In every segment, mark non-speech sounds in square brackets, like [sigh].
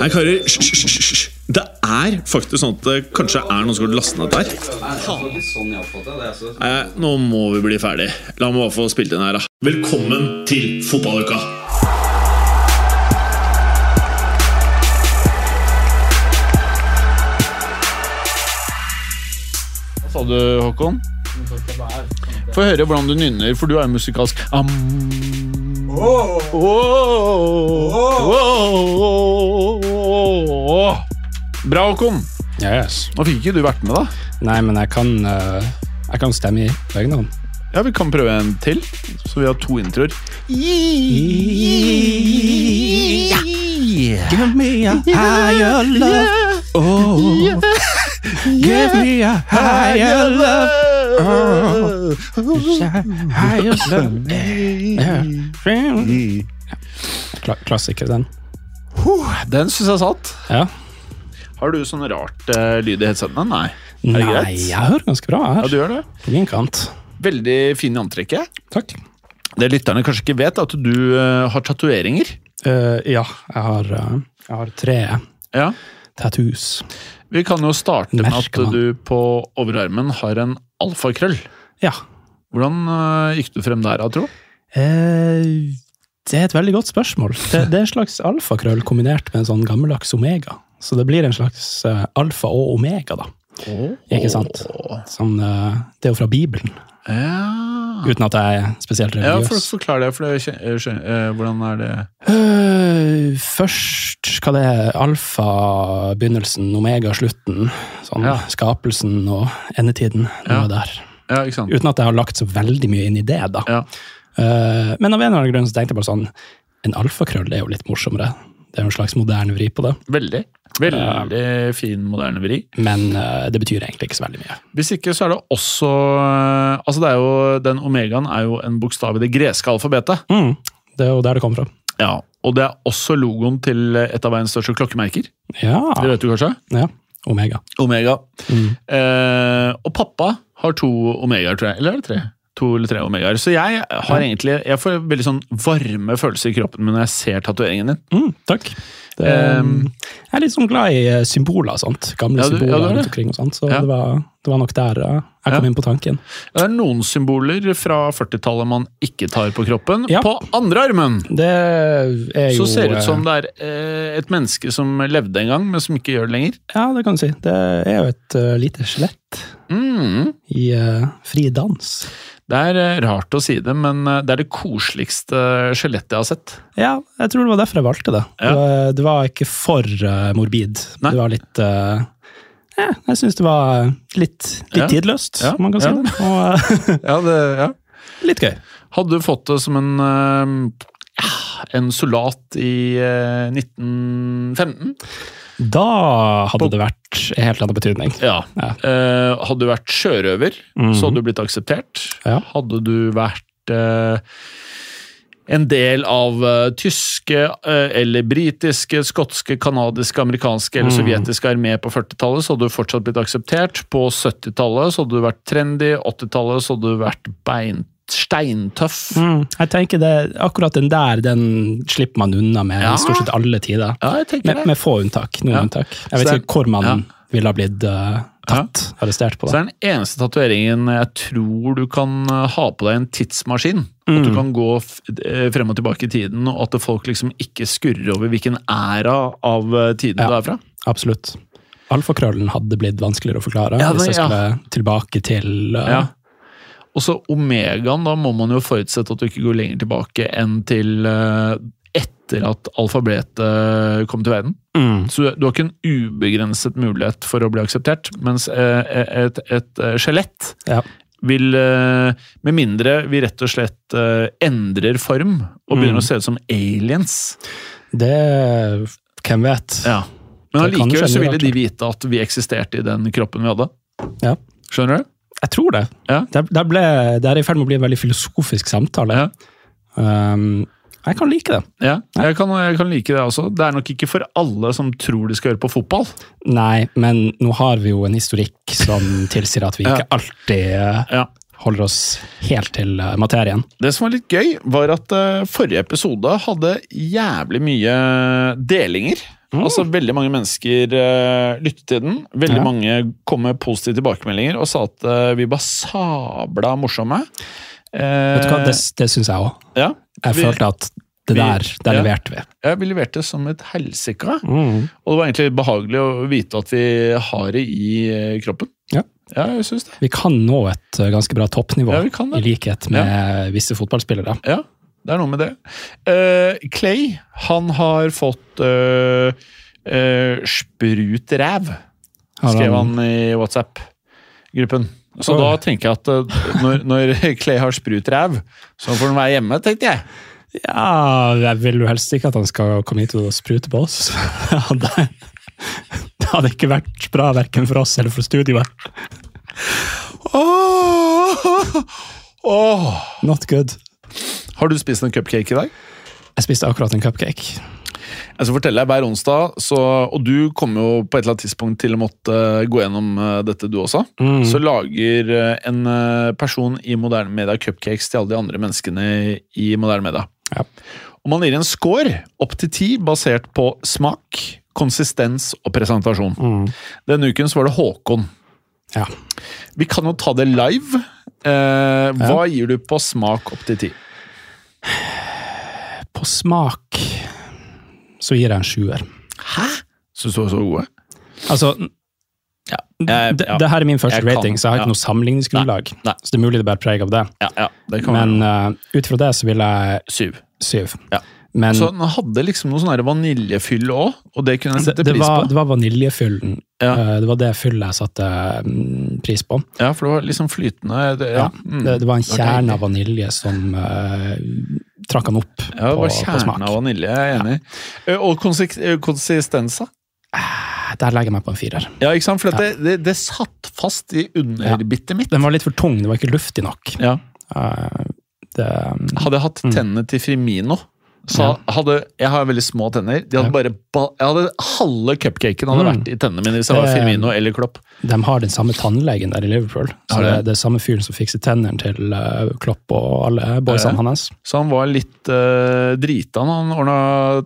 Nei, karer, hysj. Det er faktisk sånn at det kanskje er noen som har lastet ned der. Nei, nå må vi bli ferdig. La meg bare få spilt inn her, da. Velkommen til fotballuka! Hva sa du, Håkon? Få høre hvordan du nynner, for du er jo musikalsk. Am. Åh. Åh. Bra, Håkon. Yes. Nå fikk ikke du vært med, da. Nei, men jeg kan, eh, jeg kan stemme i begge hånd. Ja, Vi kan prøve en til, så vi har to introer. [laughs] Give me a higher love. Oh, give me a higher love. Oh, higher love. [laughs] Klassiker, den. Den syns jeg satt. Ja. Har du sånn rart uh, lyd i headsetene? Nei. Er det Nei, greit? jeg hører ganske bra her. Ja, du gjør det. På min kant. Veldig fin i antrekket. Takk. Det lytterne kanskje ikke vet, er at du uh, har tatoveringer. Uh, ja, jeg har, jeg har tre Ja. tattoos. Vi kan jo starte med at du på overarmen har en alfakrøll. Ja. Hvordan gikk du frem der, tro? Eh, det er et veldig godt spørsmål. Det, det er en slags alfakrøll kombinert med en sånn gammeldags omega. Så det blir en slags uh, alfa og omega, da. Ikke sant? Sånn, uh, det er jo fra Bibelen, Ja. uten at jeg er spesielt religiøs. ja, for, å forklar det. For det skjønner, eh, hvordan er det uh, først, hva det er, alfa, begynnelsen, omega, slutten. Sånn Ja. skapelsen og endetiden. Ja. Noe der. Ja, ikke sant? Uten at jeg har lagt så veldig mye inn i det, da. Eh, men av en eller annen grunn så tenkte jeg bare sånn En alfakrøll er jo litt morsommere. Det er jo en slags moderne vri på det. Veldig. Veldig fin, moderne vri. Men uh, det betyr egentlig ikke så veldig mye. Hvis ikke, så er det også uh, Altså, det er jo Den omegaen er jo en bokstav i det greske alfabetet. Mm, det er jo der det kommer fra. Ja, Og det er også logoen til et av verdens største klokkemerker. Ja. Det vet du kanskje? ja. Omega. Omega. Mm. Og pappa har to omegaer, tror jeg. Eller er det tre? To eller tre omegaer. Så jeg har egentlig Jeg får veldig sånn varme følelser i kroppen min når jeg ser tatoveringen din. Mm, takk. Um, jeg er litt sånn glad i eh, symboler og sånt. Gamle Ja, du- symboler ja, rundt omkring og sånt. Så det, var, det var nok der eh, jeg kom inn på tanken. Det er noen symboler fra 40-tallet man ikke tar på kroppen. På andre armen Det er jo så ser det ut som eh, det er et menneske som levde en gang, men som ikke gjør det lenger. Ja, det kan du si. Det er jo et uh, lite skjelett Mm. i uh, fri dans. Det er rart å si det, men det er det koseligste skjelettet jeg har sett. Ja, jeg tror det var derfor jeg valgte det. Ja. Det, var, det var ikke for uh, morbid. Nei. Det var litt uh, ja, Jeg syns det var litt, litt Ja. tidløst, om man kan si ja. det. [laughs] Og Ja, det, ja. [laughs] litt gøy. Hadde du fått det som en uh, en soldat i eh, 1915? Da hadde På- det vært helt annen betydning. Ja. Ja. Eh, hadde du vært sjørøver, mm. så hadde du blitt akseptert. Ja. Hadde du vært eh, en del av uh, tyske uh, eller britiske, skotske, kanadiske, amerikanske eller mm. sovjetiske armé på 40-tallet, så hadde du fortsatt blitt akseptert. På 70-tallet så hadde du vært trendy, 80-tallet så hadde du vært beint steintøff. Mm, jeg tenker det, Akkurat den der den slipper man unna med Ja. i stort sett alle tider. Ja, jeg Med, det. med få unntak. Noen Ja. unntak. Jeg vet ikke hvor man ville ha blitt eh, tatt, arrestert på Så det. det er den eneste tatoveringen jeg tror du kan ha på deg en tidsmaskin. At du Mm. kan gå eh, frem og tilbake i tiden, og at folk liksom ikke skurrer over hvilken æra av eh, tiden Ja. du er fra. Absolutt. Alfakrøllen hadde blitt vanskeligere å forklare Ja, hvis jeg skulle tilbake til uh, Ja. Og så omegaen, da må man jo forutsette at du ikke går lenger tilbake enn til eh, etter at alfabetet kom til verden. mm, Så du har ikke en ubegrenset mulighet for å bli akseptert, mens eh, et, et eh, skjelett Ja. vil eh, Med mindre vi rett og slett eh, endrer form og begynner Mm. å se ut som aliens. Det Hvem vet? Ja. Men allikevel så ville de vite at vi eksisterte i den kroppen vi hadde. Ja. Skjønner du? Jeg tror det. Ja. Det, det, ble, det er i ferd med å bli en veldig filosofisk samtale. Ja. Um, jeg kan like det. Ja, jeg kan, jeg kan like det også. Det er nok ikke for alle som tror de skal høre på fotball. Nei, men nå har vi jo en historikk som tilsier at vi Ja. ikke alltid eh, Ja. holder oss helt til eh, materien. Det som var litt gøy, var at eh, forrige episode hadde jævlig mye delinger. Altså Veldig mange mennesker uh, lyttet til den. Veldig Ja. mange kom med positive tilbakemeldinger og sa at uh, vi var sabla morsomme. Eh, Vet du hva, Det, det syns jeg òg. Ja, Jeg vi- følte at det der, der ja. leverte vi. ja, vi leverte som et helsike. Og det var egentlig behagelig å vite at vi har det i eh, kroppen. Ja. ja jeg synes det. Vi kan nå et eh, ganske bra toppnivå, i likhet med visse fotballspillere. Ja, det er noe med det. Uh, Clay, han har fått uh, sprutræv, skrev han i WhatsApp-gruppen. Så da tenker jeg at eh, når, når [laughs] Clay har sprutræv, så får han være hjemme, tenkte jeg. Ja, jeg vil jo helst ikke at han skal komme hit og sprute på oss. [laughs] det hadde ikke vært bra verken for oss eller for studioet. Oh, oh. Not good. Har du spist en cupcake i dag? Jeg spiste akkurat en cupcake. Jeg skal fortelle deg hver onsdag, så, og du kommer jo på et eller annet tidspunkt til å måtte gå gjennom eh, dette, du også. Mm. Så lager eh, en eh, person i moderne media cupcakes til alle de andre menneskene i moderne media. Ja. Og man gir en score opp til ti basert på smak, konsistens og presentasjon. Mm. Denne uken så var det Håkon. Ja. Vi kan jo ta det live. Eh, hva gir du på smak opp til ti? På smak så gir jeg en sjuer. Hæ? Så så, så gode? Altså, Ja. det, det her er min første Jeg kan, rating, så jeg har ja. ikke noe sammenligningsgrunnlag. Nei. Så det er mulig det bærer preg av det. Ja, ja, det kan Men eh, ut fra det så vil jeg syv. syv. Ja. Men Så den hadde liksom noe sånn vaniljefyll òg, og det kunne jeg sette det, pris var, på. det var vaniljefyllen. Ja. Eh, det var det fyllet jeg satte mm, pris på. Ja, for det var liksom flytende. Det, ja. Ja, mm. det, det var en kjerne av vanilje som uh, trakk han opp ja, det var på kjernen smak. av vanilje, jeg er enig. Ja. Og konsik eh, konsistensa. Der legger jeg meg på en firer. Ja, ikke sant? For ja. det, det, det satt fast i underbittet mitt. Den var litt for tung, det var ikke luftig nok. Ja. Uh, det, Hadde jeg hatt tennene til Frimino så hadde, Jeg har veldig små tenner. De hadde bare jeg hadde Halve cupcaken hadde Mm. vært i tennene mine hvis jeg var Firmino eller Klopp. De har den samme tannlegen der i Liverpool. Så Har det, det? er samme fyren som fikser tennene til eh, Klopp og alle boysene hans. Så han var litt uh, drita når han ordna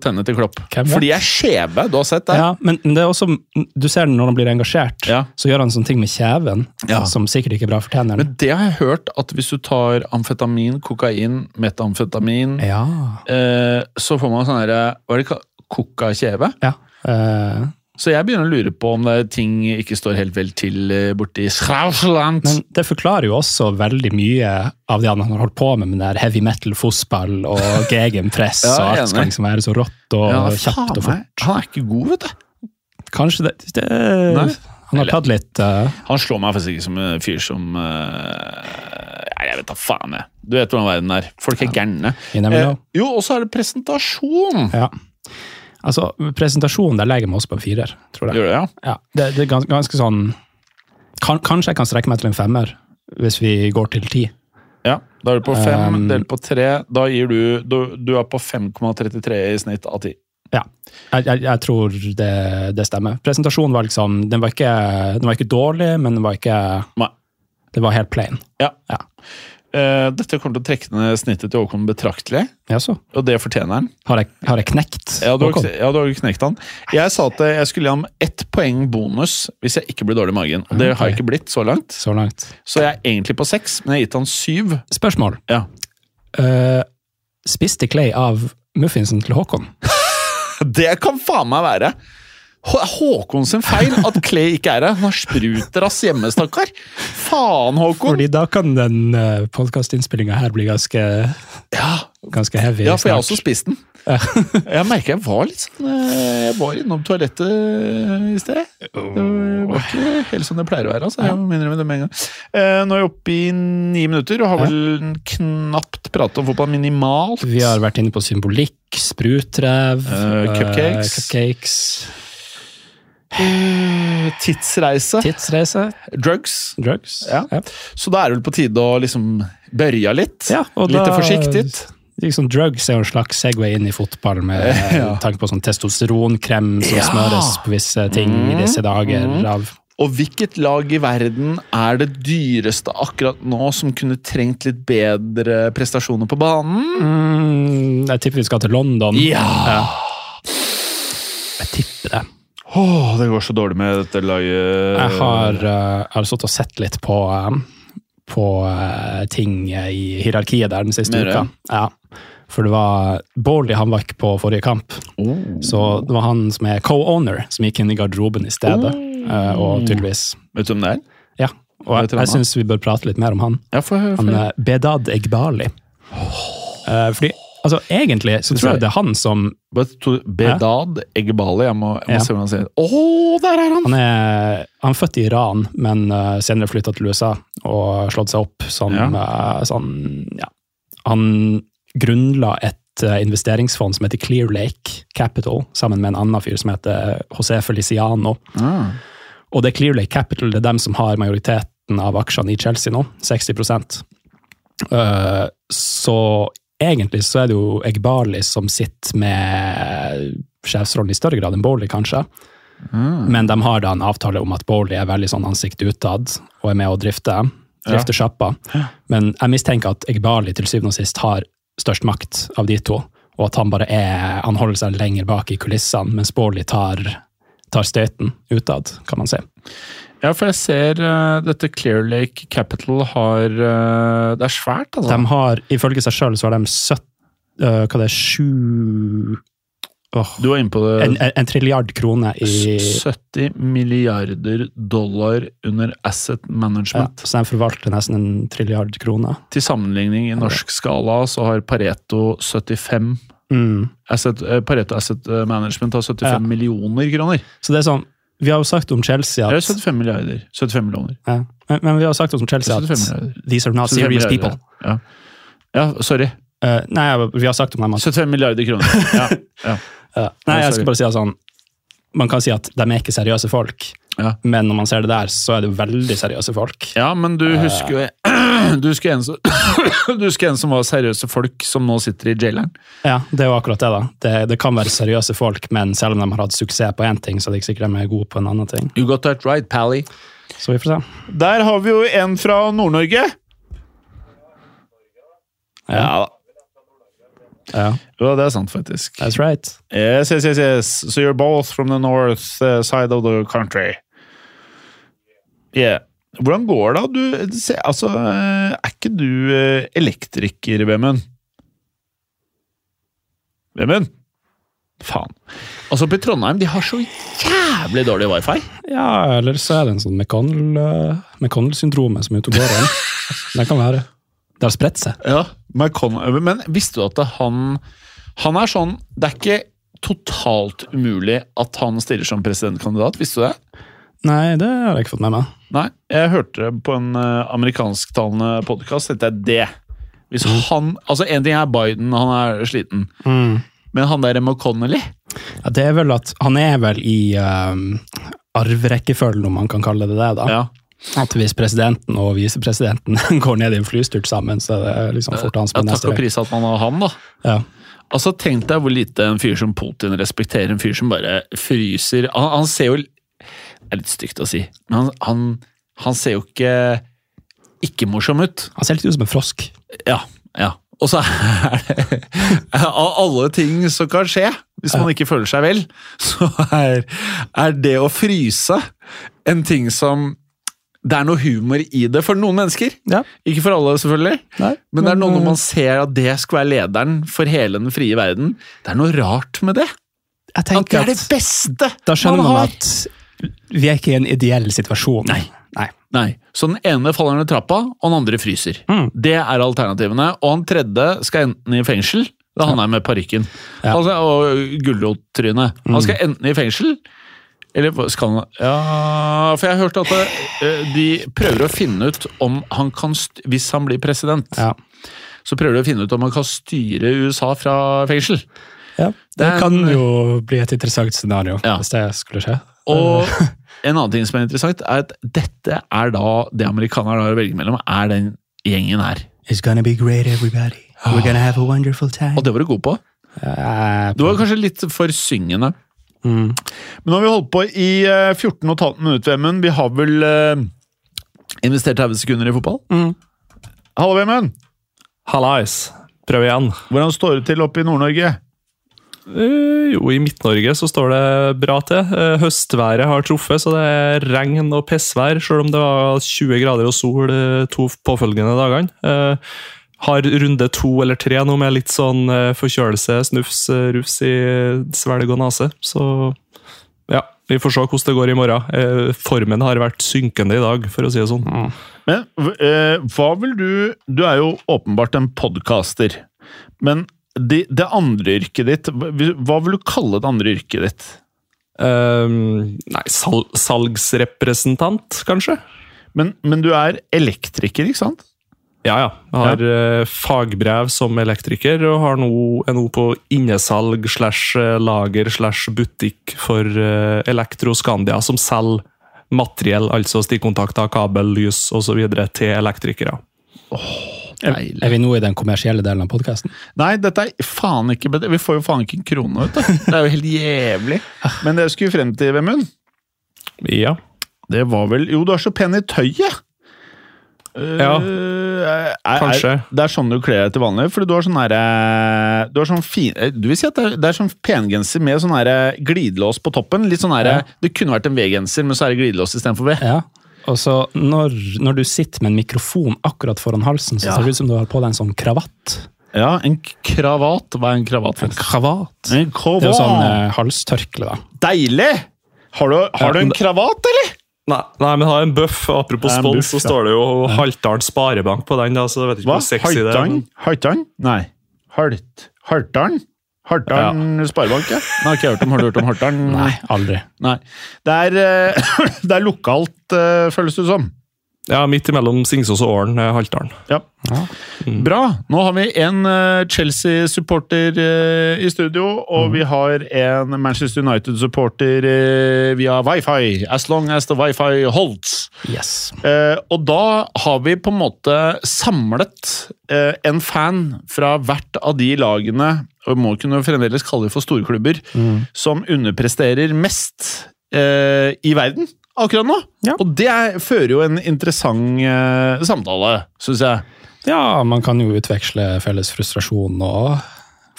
tennene til Klopp. For de er skjeve, du har sett det? Ja, men det er også, du ser det når han blir engasjert, Ja. så gjør han sånne ting med kjeven Ja. som sikkert ikke er bra for tennene. Men det har jeg hørt, at hvis du tar amfetamin, kokain, metamfetamin, ja. eh, så får man sånn herre Hva er det kokakjeve? Koka-kjeve? ja. Eh, Så jeg begynner å lure på om det er ting ikke står helt vel til eh, borti Schrausland. men det forklarer jo også veldig mye av det han har holdt på med, med der heavy metal, fotball og [laughs] gegenpress, Ja, og alt skal liksom være så rått og ja, kjapt og fort. Han er ikke god, vet du. Kanskje det, det Han har tatt litt uh... Han slår meg faktisk ikke som en fyr som uh, jeg vet da faen, jeg. Du vet hvordan verden er. Folk er gærne. You Eh, jo, og så er det presentasjon! Ja. Altså, presentasjonen, der legger meg også på en firer, tror jeg. Gjør det, ja? Ja, det, det er gans, ganske sånn kan, Kanskje jeg kan strekke meg til en femmer, hvis vi går til ti. Ja, Da er du på fem, Um, delt på tre. Da gir du Du, du er på 5,33 i snitt av ti. Ja, jeg, jeg, jeg tror det, det stemmer. Presentasjonen var liksom Den var ikke, den var ikke dårlig, men den var ikke Nei. Det var helt plain. Ja. Ja. Eh, dette kommer til å trekke ned snittet til Håkon betraktelig, Jaså. og det fortjener han. Har, jeg, har jeg knekt? Ja, du har, Håkon? ja, du har knekt han. Jeg sa at jeg skulle gi ham ett poeng bonus hvis jeg ikke blir dårlig i magen. Og det har jeg ikke blitt så langt. Så langt. Så jeg er egentlig på seks, men jeg har gitt han syv. Spørsmål. Ja. Uh, spiste Clay av muffinsen til Håkon? [laughs] Det kan faen meg være! Hå- Håkon sin feil at Clay ikke er her. Han har spruterass hjemme, stakkar. Faen, Håkon! Fordi da kan den uh, podkastinnspillinga her bli ganske, Ja, ganske heavy. ja, for jeg har også spist den. [laughs] Jeg merker jeg var litt sånn eh, Jeg var innom toalettet eh, i sted. Det var ikke helt som det pleier å være. Altså. Jeg minner innrømme det med en gang. Eh, Nå er jeg oppe i ni minutter og har vel knapt pratet om fotball minimalt. Vi har vært inne på symbolikk, sprutrev, uh, cupcakes. Uh, cupcakes. Eh, Tidsreise. Tidsreise, Drugs. drugs. Ja. Så da er det vel på tide å liksom børja litt. Ja, Litt da- forsiktig. Liksom drugs er jo en slags segway inn i fotball, med [laughs] Ja. tanke på sånn testosteronkrem som Ja. smøres på visse ting i disse dager. mm. av Og hvilket lag i verden er det dyreste akkurat nå som kunne trengt litt bedre prestasjoner på banen? mm, Jeg tipper vi skal til London. Ja! Jeg tipper det. Åh, det går så dårlig med dette laget. Jeg har, uh, stått og sett litt på, eh, på eh, ting i hierarkiet der den siste Mere. uka. Ja. For det var Bårli han var ikke på forrige kamp, Oh. så det var han som er co-owner, som gikk inn i garderoben i stedet. eh, og tydeligvis Vet du hvem det er? Ja. Og jeg, jeg syns vi bør prate litt mer om han. Ja, for, for. Han er Bedad Egbali. Eh, fordi altså, egentlig så tror jeg det er han som Bedad Egbali. Jeg må, jeg må Ja. se hvordan han sier. Å, der er han! Han er, han er født i Iran, men uh, senere flytta til USA og slått seg opp som Ja. Uh, sånn Ja. Han grunnla et uh, investeringsfond som heter Clear Lake Capital, sammen med en annen fyr som heter José Feliciano. Ah. Og det er Clear Lake Capital det er dem som har majoriteten av aksjene i Chelsea nå, 60 Uh, Så egentlig så er det jo Egbali som sitter med sjefsrollen i større grad enn Bowley, kanskje. Mm. Men de har da en avtale om at Bowley er veldig sånn ansikt utad og er med å drifte, drifte sjappa. Men jeg mistenker at Egbali til syvende og sist har størst makt av de to, og at han bare er, han holder seg lenger bak i kulissene, mens Bowley tar, tar støyten utad, kan man si. Ja, for jeg ser uh, dette Clear Lake Capital har uh, Det er svært, altså. De har, ifølge seg sjøl, så har de 70, uh, hva det er, sju Du var inne på det. en, en, en trilliard kroner i 70 milliarder dollar under asset ja, management. Så de forvalter nesten en trilliard kroner. Til sammenligning i norsk skala så har Pareto 75 Mm. asset, eh, Pareto Asset Management har 75 Ja. millioner kroner. Så det er sånn, vi har jo sagt om Chelsea at 75 milliarder. 75 millioner. ja, men, men vi har sagt om Chelsea at these are not serious people. Ja. ja, sorry. Uh, nei, vi har sagt om dem at 75 milliarder kroner. Ja, ja. [laughs] Ja. Nei, jeg skal bare si at sånn Man kan si at de er ikke seriøse folk, Ja. men når man ser det der, så er det jo veldig seriøse folk. ja, men du husker jo [clears throat] Du husker en som, [coughs] du husker en som var seriøse folk, som nå sitter i jaileren? Ja, det er jo akkurat det, da. Det, det kan være seriøse folk, men selv om de har hatt suksess på én ting, så er det ikke sikkert de er gode på en annen ting. You got that right, Pally. Så vi får se. Der har vi jo en fra Nord-Norge. Ja, Ja, jo, det er sant, faktisk. that's right. Yes, yes, yes, yes. So you're both from the north uh, side of the country. Yeah. Hvordan går det? Du, se, altså, eh, er ikke du eh, elektriker, Vemund? Vemund? Faen. Altså, oppe i Trondheim, de har så jævlig dårlig wifi. Ja, eller så er det en sånn McConnell, McConnell-syndromet som er ute og går igjen. [laughs] Det kan være. Det har spredt seg. Ja, Men visste du at han Han er sånn Det er ikke totalt umulig at han stiller som presidentkandidat. Visste du det? Nei, det har jeg ikke fått med meg. Nei, jeg hørte det på en uh, amerikansktalende podkast. Tenkte jeg det. Hvis han Altså, en ting er Biden, han er sliten. Men han der McConnelly Ja, det er vel at Han er vel i um, arverekkefølgen, om man kan kalle det det. da. ja. At hvis presidenten og visepresidenten [laughs] går ned i en flystyrt sammen, så er det liksom fort hans ja, er Takk og pris at man har han, da. Ja. Altså, Tenk deg hvor lite en fyr som Putin respekterer en fyr som bare fryser Han, han ser jo Det er litt stygt å si, men han, han, han ser jo ikke ikke morsom ut. Han ser litt ut som en frosk. Ja, ja. Og så [laughs] er det Av alle ting som kan skje hvis man ikke føler seg vel, [laughs] så er, er det å fryse en ting som Det er noe humor i det for noen mennesker. Ja. Ikke for alle, selvfølgelig. Nei, Men det er noe når eh, man ser at det skal være lederen for hele den frie verden. Det er noe rart med det. At det er det beste Da skjønner man man at vi er ikke i en ideell situasjon. Nei. Nei. Nei, Så den ene faller ned trappa, og den andre fryser. Mm. Det er alternativene. Og han tredje skal enten i fengsel er han er med parykken. Ja. Mm. Altså, og gulrottrynet. Han skal enten i fengsel eller skal han Ja, for jeg har hørt at det, de prøver å finne ut om han kan Hvis han blir president, Ja. så prøver de å finne ut om han kan styre USA fra fengsel. Ja. Det Det kan en- jo bli et interessant scenario Ja. hvis det skulle skje. Og [laughs] en annen ting som er interessant, er at dette er da det amerikanerne har å velge mellom, er den gjengen her. It's gonna be great, everybody. We're gonna have a wonderful time. Og det var du god på. Eh, Du var kanskje litt for syngende. Mm. Men nå har vi holdt på i eh, 14,5 minutter, Vemund. Vi har vel eh, investert 30 sekunder i fotball? Mm. Hallo, Vemund! Hallais. Prøv igjen. Hvordan står det til oppe i Nord-Norge? Eh, jo, i Midt-Norge så står det bra til. Eh, høstværet har truffet, så det er regn og pissvær, selv om det var 20 grader og sol eh, to påfølgende dagene. Eh, har runde to eller tre nå med litt sånn eh, forkjølelse, snufs, eh, rufs i svelg og nese. Så ja, vi får se hvordan det går i morgen. Eh, formen har vært synkende i dag, for å si det sånn. Men eh, hva vil du Du er jo åpenbart en podcaster. Men det, det andre yrket ditt, hva vil du kalle det andre yrket ditt? Um, nei, sal salgsrepresentant, kanskje? Men, men du er elektriker, ikke sant? Ja, ja. Jeg har eh, fagbrev som elektriker, og har nå, er nå på innesalg slash eh, lager slash butikk for uh, Elektroskandia, som selger materiell, altså stikkontakter, kabel, lys osv. til elektrikere. Deilig. Er vi nå i den kommersielle delen av podkasten? Nei, dette er faen ikke bedre. Vi får jo faen ikke en krone, vet du. Det er jo helt jævlig. Men det jeg skulle frem til, Vemund, Ja. det var vel Jo, du er så pen i tøyet! Eh, Ja, er- er- kanskje. det er sånn du kler deg til vanlig, fordi du har sånn herre Du har sånn fin eh, Du vil si at det er, det er sånn pengenser med sånn herre glidelås på toppen? Litt sånn herre Ja. Det kunne vært en V-genser, men så er det glidelås istedenfor V. Ja. Og så når, når du sitter med en mikrofon akkurat foran halsen, så Ja. ser det ut som du har på deg en sånn kravatt. Ja, en kravat. Hva er en kravat? En? Kravat? En Det er jo sånn kravat! eh, halstørkle, da. Deilig! Har du, har du en kravat, eller? Nei, nei, men har en bøff. Apropos en spons, buff, så ja. står det jo Haltdalen Sparebank på den. da, så jeg vet ikke Hva? hvor sexy det er. Haltdalen? Nei. Halt. Haltdalen? ja. Sparebank, ja. Nei, har ikke hørt om. Har du hørt om Haltdalen? [laughs] Nei, aldri. Nei. Det er, eh, [clears throat] det er lokalt, eh, føles det som. Ja, Midt imellom Singsås og Ålen, eh, Haltdalen. Ja. Ja. Bra. Nå har vi en eh, Chelsea-supporter eh, i studio, og vi har en Manchester United-supporter via wifi. As long as the wifi holds. Yes. Eh, og da har vi på en måte samlet eh, en fan fra hvert av de lagene, og vi må kunne fremdeles kalle det for storklubber, Mm. som underpresterer mest eh, i verden akkurat nå. Ja. Og det er, fører jo en interessant eh, samtale, syns jeg. Ja, man kan jo utveksle felles frustrasjon og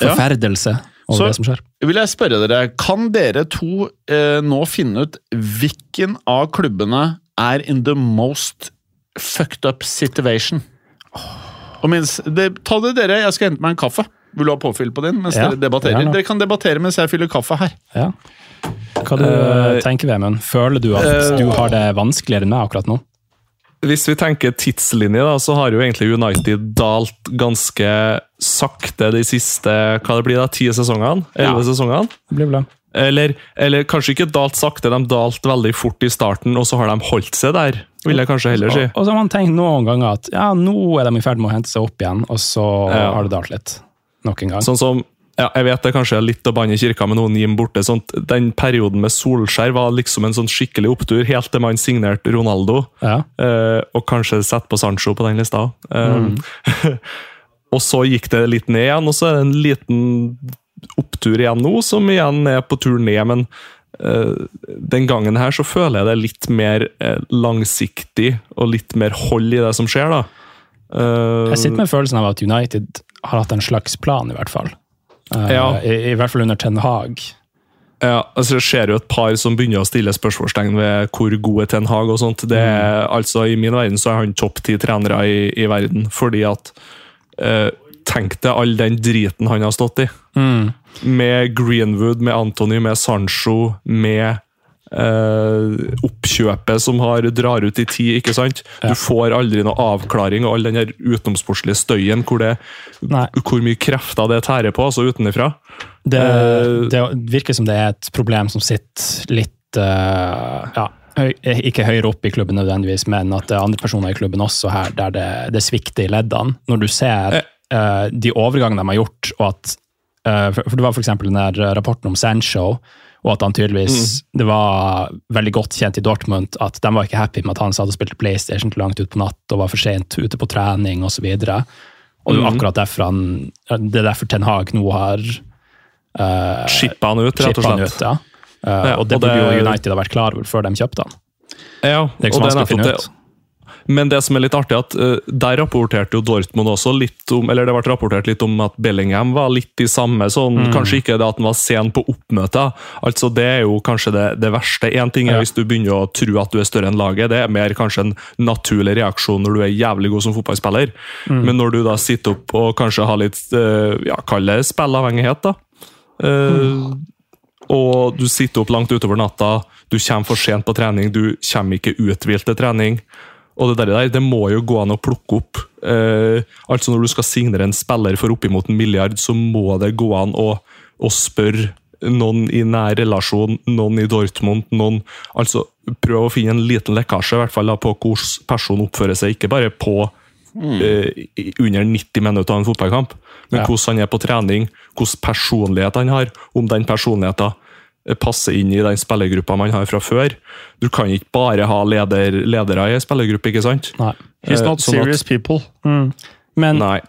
forferdelse over Så- det som skjer. Vil jeg spørre dere, Kan dere to eh, nå finne ut hvilken av klubbene er in the most fucked up situation? Og mens, det, ta det dere, jeg skal hente meg en kaffe. Vil du ha påfyll på din mens Ja, dere debatterer? Dere kan debattere mens jeg fyller kaffe her. Ja. Hva du uh, tenker Vemund? Føler du at eh, du har det vanskeligere enn meg akkurat nå? Hvis vi tenker tidslinje, da, så har jo egentlig United dalt ganske sakte de siste hva det blir da, ti sesongene? Elleve Ja. sesongene? Det blir bra. Eller, eller kanskje ikke dalt sakte, de dalt veldig fort i starten, og så har de holdt seg der, vil jeg kanskje heller si. Og, og så har man tenkt noen ganger at ja, nå er de i ferd med å hente seg opp igjen, og så Ja. har det dalt litt. Nok en gang. Sånn som ja, Jeg vet det kanskje er litt å banne i kirka med noen Jim borte. Sånt, den perioden med Solskjær var liksom en sånn skikkelig opptur, helt til man signerte Ronaldo. Ja. Eh, og kanskje sette på Sancho på den lista. Eh, [laughs] og så gikk det litt ned igjen, og så er det en liten opptur igjen nå, som igjen er på tur ned. Men eh, den gangen her så føler jeg det er litt mer eh, langsiktig og litt mer hold i det som skjer. da. Uh, Jeg sitter med følelsen av at United har hatt en slags plan, i hvert fall. Eh, Ja. i, I hvert fall under Ten Hag. Ja, altså Det skjer jo et par som begynner å stille spørsmålstegn ved hvor god er Ten Hag og sånt. Det er, altså I min verden så er han topp ti trenere i, i verden, fordi at eh, Tenk deg all den driten han har stått i. Med Greenwood, med Anthony, med Sancho, med eh, oppkjøpet som har drar ut i tid, ikke sant? Du får aldri noe avklaring, og all den utenomsportslige støyen, hvor, det, hvor mye krefter det tærer på, altså utenfra. Det, Eh, det virker som det er et problem som sitter litt uh, ja, Ikke høyere opp i klubben nødvendigvis, men at det er andre personer i klubben også her der det, det svikter i leddene. Når du ser uh, de overgangene de har gjort, og at uh, for, for Det var f.eks. den der rapporten om Sancho, Og at han tydeligvis Det var veldig godt kjent i Dortmund at de var ikke happy med at han satt og spilte PlayStation til langt ut på natt og var for sent ute på trening osv. Og, så og det er akkurat derfor han Det er derfor Ten Hag nå har uh, Shippa han ut, rett og slett. ut. Ja. Uh, Ja, og det burde jo United ha vært klar over før de kjøpte han. Ja, Det er ikke så vanskelig å finne finne det. Men det som er litt artig, at uh, der rapporterte jo Dortmund også litt om eller det ble rapportert litt om at Bellingham var litt i samme sånn, Mm. Kanskje ikke det at han var sen på oppmøtet. altså Det er jo kanskje det, det verste. Én ting er Ja. hvis du begynner å tro at du er større enn laget. Det er mer kanskje en naturlig reaksjon når du er jævlig god som fotballspiller. Mm. Men når du da sitter opp og kanskje har litt uh, ja, Kall det spillavhengighet, da. Eh, og du sitter opp langt utover natta, du kommer for sent på trening, du kommer ikke uthvilt til trening. Og det der, der, det må jo gå an å plukke opp. Eh, altså Når du skal signere en spiller for oppimot en milliard, så må det gå an å, å spørre noen i nær relasjon, noen i Dortmund, noen Altså prøv å finne en liten lekkasje, i hvert fall da, på hvordan personen oppfører seg. Ikke bare på eh, under 90 minutter av en fotballkamp, men Ja. hvordan han er på trening, hvordan personlighet han har, om den personligheten passer inn i den spillergruppa man har fra før. Du kan ikke bare ha leder, ledere i en spillergruppe, ikke sant? Nei. He's Eh, not sånn at- serious people. Men Nei.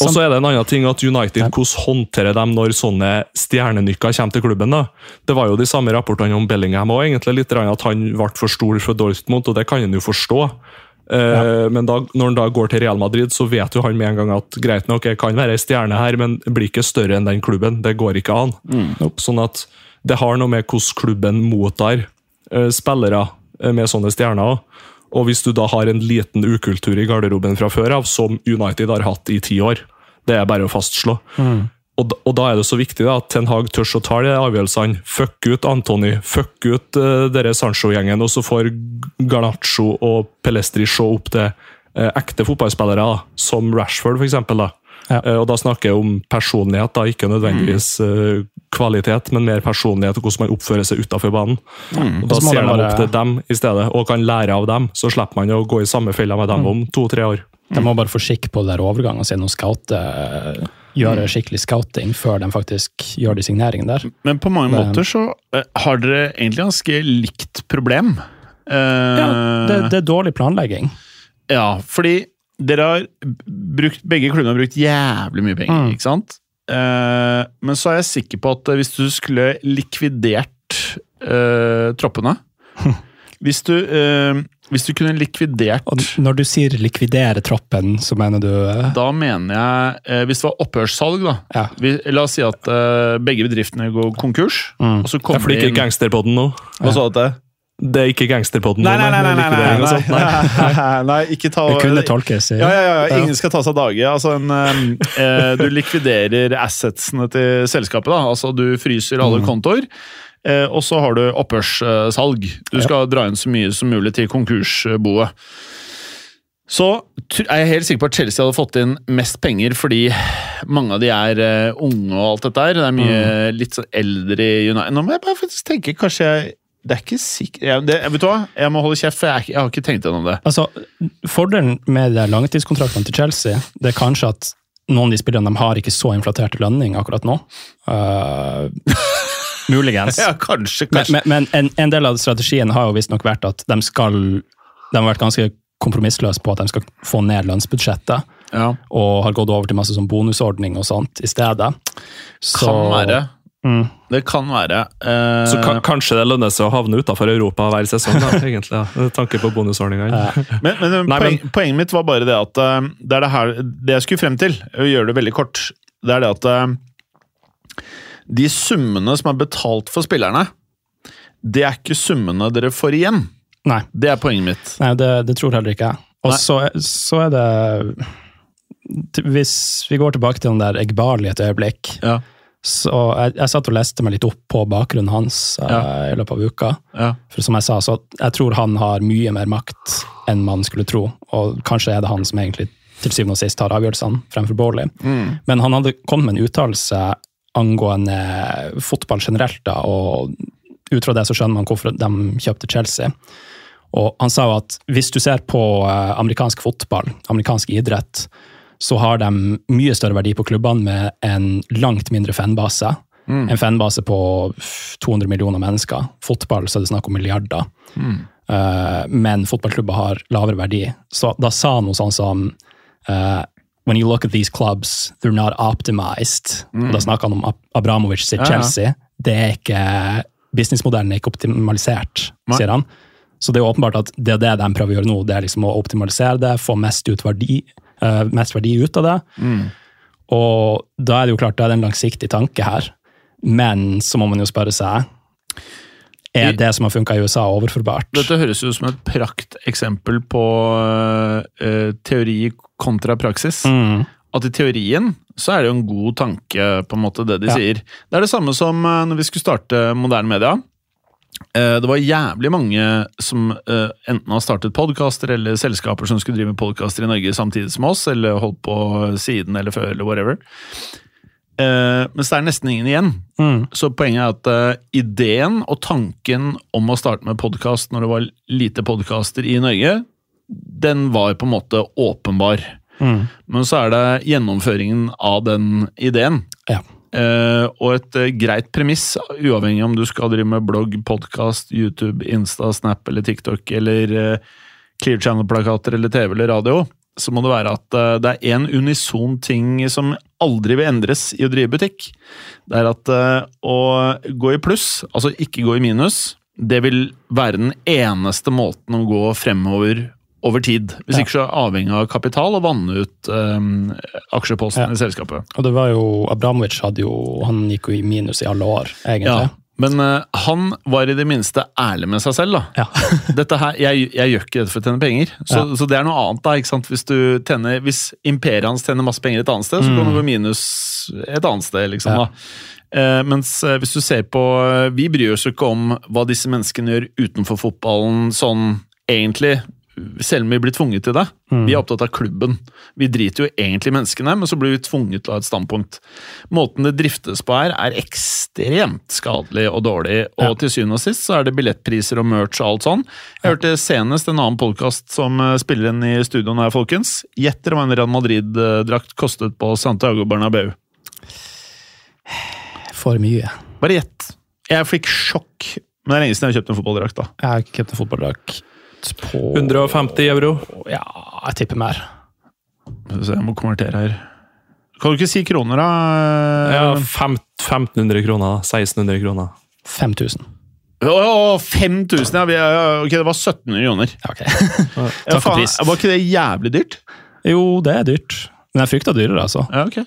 Og så er det en annen ting at United, hvordan håndterer de når sånne stjernenykker kommer til klubben? da? Det var jo de samme rapportene om Bellingham og egentlig litt grann at han ble for stor for Dortmund, og det kan en jo forstå. Ja. Men da, når han da går til Real Madrid, så vet jo han med en gang at greit nok, jeg kan være ei stjerne her, men blir ikke større enn den klubben. Det går ikke an. Sånn at det har noe med hvordan klubben mottar eh, spillere eh, med sånne stjerner. Og hvis du da har en liten ukultur i garderoben fra før av, som United har hatt i ti år, det er bare å fastslå. Og, da- og da er det så viktig da, at Ten Hag tør å ta de avgjørelsene. Fuck ut Antony, fuck ut uh, dere Sancho-gjengen, og så får Garnaccio og Pelestri se opp til uh, ekte fotballspillere, da, som Rashford for eksempel. Da. Ja. Eh, og da snakker jeg om personlighet, da, ikke nødvendigvis mm. kvalitet, men mer personlighet og hvordan man oppfører seg utenfor banen. Og Da Og så må ser man bare- opp til dem i stedet, og kan lære av dem. Så slipper man å gå i samme fella med dem om to-tre år. de må bare få skikk på der overgangen sin og scoute, gjøre skikkelig scouting før de faktisk gjør de signeringene der. Men på mange måter så eh, har dere egentlig ganske likt problem. Eh, Ja, det, det er dårlig planlegging. Ja, fordi dere har brukt, begge klubbene har brukt jævlig mye penger, Mm. ikke sant? Eh, men så er jeg sikker på at hvis du skulle likvidert eh, troppene [laughs] hvis, du, eh, hvis du kunne likvidert Og når du sier likvidere troppen, så mener du eh, Da mener jeg eh, Hvis det var opphørssalg, da. Ja. Vi, la oss si at eh, begge bedriftene går konkurs. Mm. Og så Det er kommer fordi ikke gangsterpodden nå. Hva sa du til det? Det er ikke gangsterpodden Nei, nei, nei, nei, nei, nei, nei, ikke ta Det kunne tolkes. Ja, ja, ja, ingen skal ta seg av dage. Altså en, eh, du likviderer assetsene til selskapet. da, altså Du fryser Mm. alle kontoer. Eh, og så har du opphørssalg. Du skal dra inn så mye som mulig til konkursboet. Så er jeg helt sikker på at Chelsea hadde fått inn mest penger fordi mange av de er eh, unge og alt dette her. Det er mye Mm. litt sånn eldre i United. Nå må jeg bare faktisk tenke, kanskje jeg Det er ikke sikkert jeg, det, Vet du hva? Jeg må holde kjeft, for jeg, er ikke- jeg har ikke tenkt gjennom det. Altså, Fordelen med de langtidskontraktene til Chelsea det er kanskje at noen av de spillerne de har ikke så inflatert lønning akkurat nå. Uh, [laughs] muligens. Ja, kanskje, Men, kanskje. men, men en, en del av strategien har jo visstnok vært at de skal De har vært ganske kompromissløse på at de skal få ned lønnsbudsjettet, ja. og har gått over til masse sånn bonusordning og sånt i stedet. Så, Kan være. Mm. Det kan være. Eh, Så kan, kanskje det lønner seg å havne utenfor Europa hver sesong, da, [laughs] egentlig. Ja. Med tanke på bonusordningene. men, men, Nei, poen, men- poenget mitt var bare det at eh, det er det her Det jeg skulle frem til, å gjøre det veldig kort, det er det at eh, de summene som er betalt for spillerne, det er ikke summene dere får igjen. Nei, Det er poenget mitt. nei det, det tror heller ikke jeg. Og så, så er det Hvis vi går tilbake til den der Egbali et øyeblikk Ja. Så jeg, jeg satt og leste meg litt opp på bakgrunnen hans eh, Ja. i løpet av uka. Ja. For som jeg sa, så jeg tror han har mye mer makt enn man skulle tro. Og kanskje er det han som egentlig til syvende og sist tar avgjørelsene fremfor Bowley. Mm. Men han hadde kommet med en uttalelse angående fotball generelt, da, og ut fra det så skjønner man hvorfor de kjøpte Chelsea. Og han sa jo at hvis du ser på eh, amerikansk fotball, amerikansk idrett, så har de mye større verdi på klubbene med en langt mindre fanbase. En fanbase på 200 millioner mennesker. Fotball så er det snakk om milliarder. Eh, men fotballklubber har lavere verdi. Så da sa han noe sånn som eh, When you look at these clubs, they're not optimized. Og da snakker han om Abramovic sitt Ja, ja. Chelsea. Det er ikke, Businessmodellen er ikke optimalisert, Nei. sier han. Så det er åpenbart at det er det de prøver å gjøre nå, det er liksom å optimalisere det, få mest, ut verdi, mest verdi ut av det. Og da er det jo klart, det er en langsiktig tanke her. Men så må man jo spørre seg Er det som har funka i USA, overforbart? Dette høres ut som et prakteksempel på uh, teori kontra praksis. Mm. At i teorien så er det jo en god tanke, på en måte, det de Ja. sier. Det er det samme som eh, når vi skulle starte moderne media. Eh, Det var jævlig mange som eh, enten har startet podkaster eller selskaper som skulle drive med podkaster i Norge samtidig som oss, eller holdt på siden eller før, eller whatever. Eh, Mens det er nesten ingen igjen. Mm. Så poenget er at ideen og tanken om å starte med podkast når det var lite podkaster i Norge, den var på en måte åpenbar. Mm. Men så er det gjennomføringen av den ideen. Ja. Eh, og et eh, greit premiss, uavhengig om du skal drive med blogg, podkast, YouTube, Insta, Snap eller TikTok eller eh, Clear Channel-plakater eller TV eller radio, så må det være at det er én unison ting som aldri vil endres i å drive butikk. Det er at å gå i pluss, altså ikke gå i minus, det vil være den eneste måten å gå fremover over tid. Hvis Ja. ikke så avhengig av kapital og vanne ut um, aksjeposten Ja. i selskapet. Og det var jo Abramovic hadde jo Han gikk jo i minus i alle år, egentlig. Men uh, han var i det minste ærlig med seg selv. da. Ja. [laughs] Dette her, jeg, jeg gjør ikke dette for å tjene penger. Så, Ja. så det er noe annet. da, ikke sant? Hvis, du tjener, hvis imperiet hans tjener masse penger et annet sted, så kan du gå minus et annet sted. liksom. Ja. da. Eh, mens eh, hvis du ser på Vi bryr oss jo ikke om hva disse menneskene gjør utenfor fotballen sånn egentlig. Selv om vi blir tvunget til det. Mm. Vi er opptatt av klubben. Vi driter jo egentlig i menneskene, men så blir vi tvunget til å ha et standpunkt. Måten det driftes på her, er ekstremt skadelig og dårlig. Og Ja. til syvende og sist så er det billettpriser og merch og alt sånn. Jeg hørte senest en annen podkast som eh, spiller inn i studioen her, folkens. Gjett dere hva en Real Madrid-drakt kostet på Santiago Bernabeu. For mye. Bare gjett. Jeg fikk sjokk. Men det er lenge siden jeg har kjøpt en fotballdrakt. da. Jeg har ikke kjøpt en fotballdrakt på 150 euro. Ja, jeg tipper mer. Så jeg må konvertere her. Kan du ikke si kroner, da? Ja, 1500 kroner. da. 1600 kroner. 5000. Å, 5000! Ja, vi er- ok, det var 1700 kroner. Okay. ok. [laughs] Ja, faen. Var ikke det jævlig dyrt? Jo, det er dyrt. Men jeg frykter dyrere, altså. Ja, ok.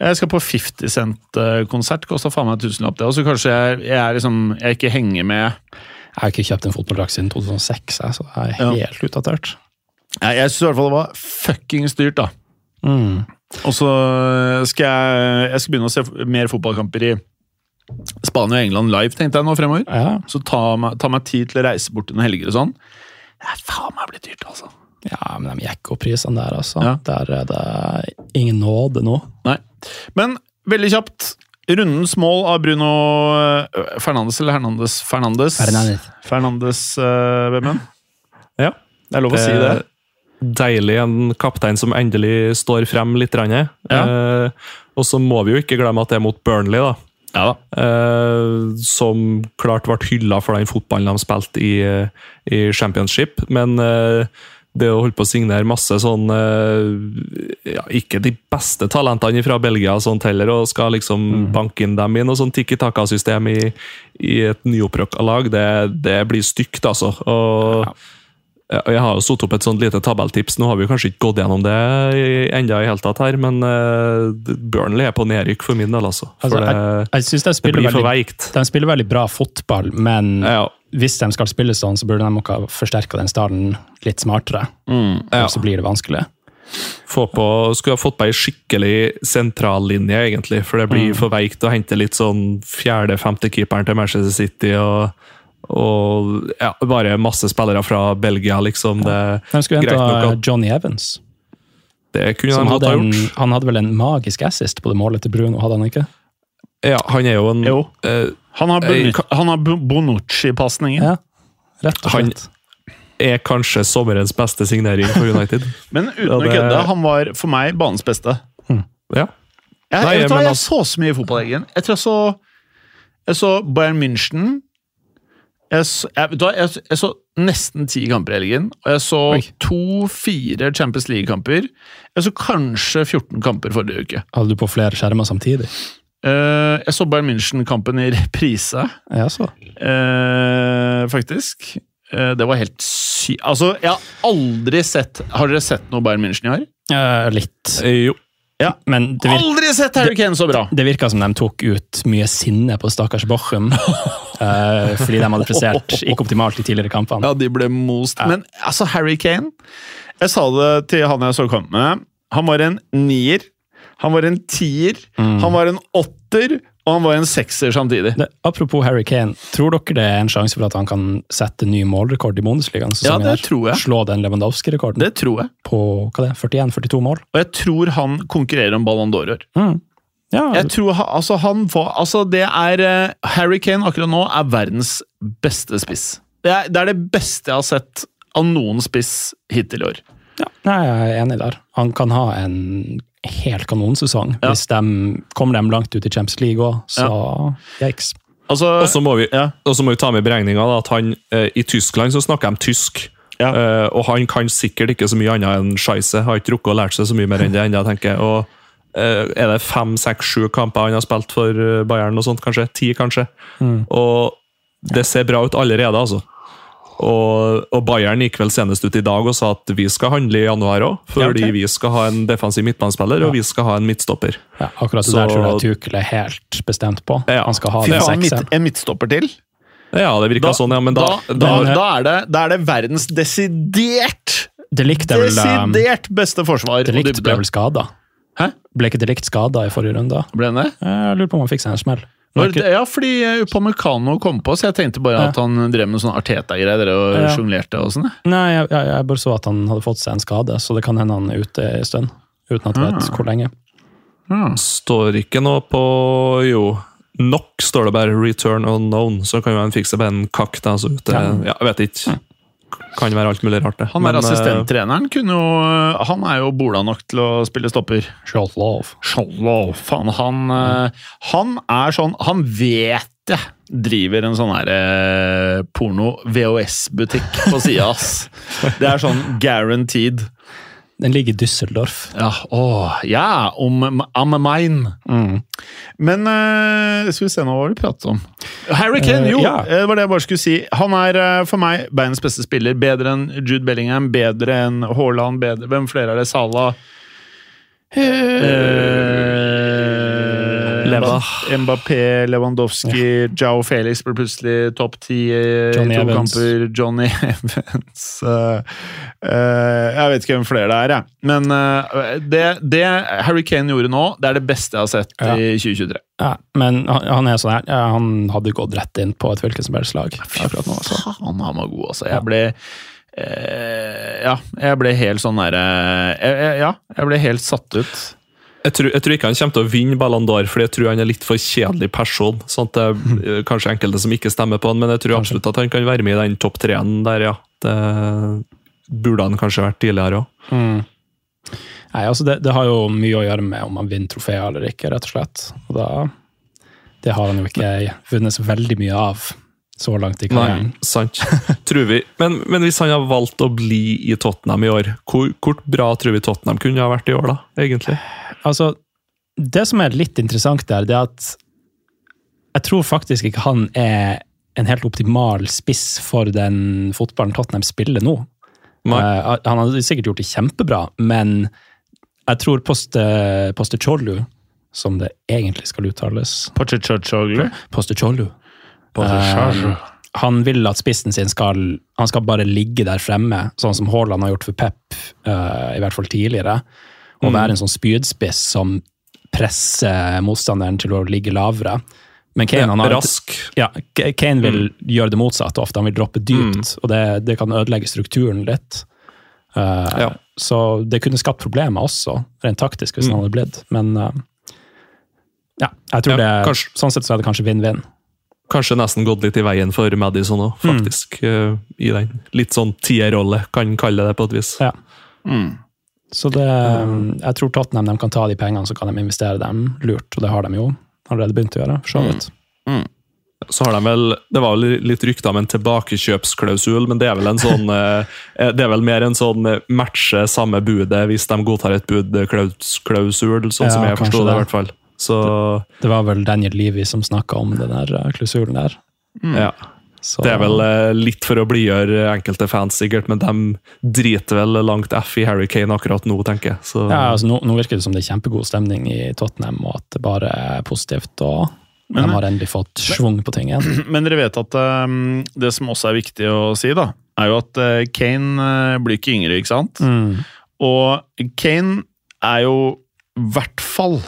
Jeg skal på 50 Cent-konsert. Kosta faen meg en tusenlapp, det. Og så kanskje jeg, jeg, er liksom, jeg ikke henger med Jeg har ikke kjøpt en fotballdrakt siden 2006, jeg, så jeg er Ja. helt utdatert. Jeg, Jeg syns i hvert fall det var fuckings dyrt, da. Mm. Og så skal jeg, jeg skal begynne å se mer fotballkamper i Spania og England live, tenkte jeg nå fremover. Ja. Så ta ta meg tid til å reise bort noen helger og sånn. Det er faen meg blitt dyrt, altså. ja, men de jekker opp prisene der, altså. Ja. Der er det ingen nåde nå. Nei. Men veldig kjapt. Rundens mål av Bruno øh, Fernandes eller Hernandez? Fernandes. Fernandes. Fernandes, uh, hvem enn? Ja. Det er lov å si det. Deilig en kaptein som endelig står frem litt. Ja. Eh, og så må vi jo ikke glemme at det er mot Burnley, da. Ja da. Eh, som klart ble hylla for den fotballen de spilte i, eh, i championship. Men eh, det å holde på å signere masse sånn eh, ja, Ikke de beste talentene fra Belgia og sånt heller, og skal liksom banke inn dem i noe sånn tikki taka-system i, i et nyopprykka lag, det, det blir stygt, altså. Og ja, Jeg har jo satt opp et sånt lite tabelltips. Nå har vi kanskje ikke gått gjennom det enda i hele tatt her, men uh, Burnley er på nedrykk for min del, altså. For Altså, det, Jeg synes de spiller, for veldig, de spiller veldig bra fotball, men Ja, hvis de skal spille sånn, så burde de nok ha forsterka den stallen litt smartere. Mm. ja. Så blir det vanskelig. Få på, skulle ha fått på ei skikkelig sentrallinje, egentlig. For det blir for veikt å hente litt sånn fjerde-femte-keeperen til Manchester City og, og ja, bare masse spillere fra Belgia, liksom. Det, De skulle hente Johnny Evans. det kunne de ha en, gjort. han hadde vel en magisk assist på det målet til Bruno, hadde han ikke? Ja, han er jo en Jo. eh, Han har, Bonu- han har Bonucci-pasningen. Ja, rett og Han- slett. er kanskje sommerens beste signering for United. [laughs] Men uten Ja, å det- kødde, han var for meg banens beste. Ja. Jeg, Nei, jeg, vet hva, men jeg altså- så så mye fotball i helgen. Jeg tror jeg så Jeg så Bayern München. Jeg så, jeg, vet du hva, jeg, så- jeg så nesten ti kamper i helgen. Og jeg så Oi. to-fire Champions League-kamper. Jeg så kanskje 14 kamper forrige uke. Hadde du på flere skjermer samtidig? Eh, jeg så Bayern München-kampen i reprise, Ja, så. Uh, faktisk. Uh, det var helt sy... Altså, jeg har aldri sett Har dere sett noe Bayern München i år? Eh, litt. Jo. Ja. Men det, vir Aldri sett Harry Kane så bra! det virka som de tok ut mye sinne på stakkars Bochum. [laughs] eh, fordi de hadde prestert [laughs] ikke optimalt i tidligere kampene. Ja, de ble most. Men altså, Harry Kane Jeg sa det til han jeg så kamp med. Han var en nier. Han var en tier. Han var en åtter. Og han var en sekser samtidig. Det, apropos Harry Kane, tror dere det er en sjanse for at han kan sette ny målrekord i Bundesligaen? Ja, det her? tror jeg. Slå den Lewandowski-rekorden Det tror jeg. på hva det er, 41-42 mål? Og jeg tror han konkurrerer om Ballon d'Or. Ja, Jeg tror altså han får Altså, det er eh, Harry Kane akkurat nå er verdens beste spiss. Det er, det er det beste jeg har sett av noen spiss hittil i år. ja. Jeg er enig der. Han kan ha en helt kanonsesong. Ja. Hvis de kommer dem langt ut i Champions League òg, så yikes. Altså Og så må vi, Ja. må vi ta med i beregninga at han, eh, i Tyskland så snakker de tysk. Ja. Eh, og han kan sikkert ikke så mye annet enn scheisse. Har ikke rukket å lære seg så mye mer enn det ennå, tenker jeg. Og eh, er det fem, seks, sju kamper han har spilt for eh, Bayern og sånt, kanskje? Ti, kanskje? Og det ser bra ut allerede, altså. Og, og Bayern gikk vel senest ut i dag og sa at vi skal handle i januar òg, fordi Ja, okay. vi skal ha en defensiv midtbanespiller og vi skal ha en midtstopper. Ja, akkurat det Så- der tror jeg Tukle er helt bestemt på. Ja. Han skal ha den faen, midt, en midtstopper til? Ja, det virka sånn, ja, men da, da, da, da, er det, da er det verdens desidert Det likte vel um, Desidert beste forsvar. Likte ble vel skada. Hæ? Ble ikke det likt skada i forrige runde? Ble han det? Jeg lurer på om han fikk seg en smell. Var Var det- ikke- Ja, fordi eh, Upamecano kom på, så jeg tenkte bare Ja. at han drev med sånn Arteta-greier og Ja. sjonglerte og sånn. Nei, jeg, jeg, jeg bare så at han hadde fått seg en skade, så det kan hende han er ute en stund. Uten at jeg vet Ah. hvor lenge. står ikke noe på Jo, nok står det bare 'return unknown', så kan jo han fikse bare en kakk. Da, så ute, Ja. ja, jeg vet ikke. Kan være alt mulig rart, det. Han er Men, assistenttreneren. Kunne jo, han er jo bola nok til å spille stopper. Shalov. Shalov. Faen, han, eh, han er sånn Han vet det! driver en sånn her eh, porno-VHS-butikk på sida, ass. Det er sånn guaranteed. Den ligger i Düsseldorf. Ja, åh, ja, om am mine. Mm. Men uh, skal vi se nå hva var det vi pratet om. Harry Kane, jo! jo! ja. eh, Det var det jeg bare skulle si. Han er eh, for meg verdens beste spiller. Bedre enn Jude Bellingham, bedre enn Haaland, bedre Hvem flere er det? Salah? Eh, Leva. Mbappé, Lewandowski, Jao Felix ble plutselig topp ti i to Johnny Evans. kamper. Johnny [laughs] Evans uh, uh, Jeg vet ikke hvem flere det er, jeg. Men uh, det, det Harry Kane gjorde nå, det er det beste jeg har sett Ja. i 2023. Ja, men han, han er sånn her. Ja, han hadde gått rett inn på et hvilket som helst lag akkurat nå. Så. Faen, han var god, altså. Jeg ble eh, Ja, jeg ble helt sånn derre eh, Ja, jeg ble helt satt ut. Jeg tror, jeg tror ikke han kommer til å vinne Ballon d'Or, fordi jeg tror han er litt for kjedelig person. sånn at det [laughs] er kanskje enkelte som ikke stemmer på han, men jeg tror Kanskje. absolutt at han kan være med i den topp treen der, ja. Det burde han kanskje vært tidligere òg. Mm. Nei, altså det, det har jo mye å gjøre med om han vinner trofeer eller ikke, rett og slett. Og da, det har han jo ikke vunnet så veldig mye av så langt i karrieren. sant. [laughs] Tror vi. Men, men hvis han har valgt å bli i Tottenham i år, hvor, hvor bra tror vi Tottenham kunne ha vært i år, da? egentlig? Altså, det som er litt interessant der, det er at jeg tror faktisk ikke han er en helt optimal spiss for den fotballen Tottenham spiller nå. Eh, han hadde sikkert gjort det kjempebra, men jeg tror Poste, Postechoglu, som det egentlig skal uttales Pochettino. Postechoglu. Eh, han vil at spissen sin skal Han skal bare ligge der fremme, sånn som Haaland har gjort for Pep, eh, i hvert fall tidligere. Og være en sånn spydspiss som presser motstanderen til å ligge lavere. Men Kane, han har, Rask. ja, Kane vil gjøre det motsatte ofte. Han vil droppe dypt, og det, det kan ødelegge strukturen litt. Uh, Ja. Så det kunne skapt problemer også, rent taktisk, hvis han hadde blitt. Men uh, ja, jeg tror Ja, det, kanskje- sånn sett så er det kanskje vinn-vinn. Kanskje nesten gått litt i veien for Madison òg, faktisk. Uh, I den litt sånn tierrolle, kan kalle det på et vis. Ja. Mm. Så det, jeg tror Tottenham de kan ta de pengene, så kan de investere dem lurt. Og det har de jo allerede begynt å gjøre, for så vidt. Så har de vel, Det var vel litt rykter om en tilbakekjøpsklausul, men det er vel en sånn [laughs] eh, det er vel mer en sånn eh, matche samme budet hvis de godtar et bud-klausul, sånn Ja, som jeg forsto det. det. i hvert fall. Så Det var vel Daniel Levy som snakka om den der eh, klausulen der. ja. Så, Det er vel eh, litt for å blidgjøre enkelte fans, sikkert, men de driter vel langt F i Harry Kane akkurat nå, tenker jeg. Så, ja, altså, nå, nå virker det som det er kjempegod stemning i Tottenham, og at det bare er positivt. og Men- de har endelig fått schwung på ting igjen. [clears throat] Men dere vet at um, det som også er viktig å si, da, er jo at uh, Kane uh, blir ikke yngre, ikke sant? Mm. Og Kane er jo i hvert fall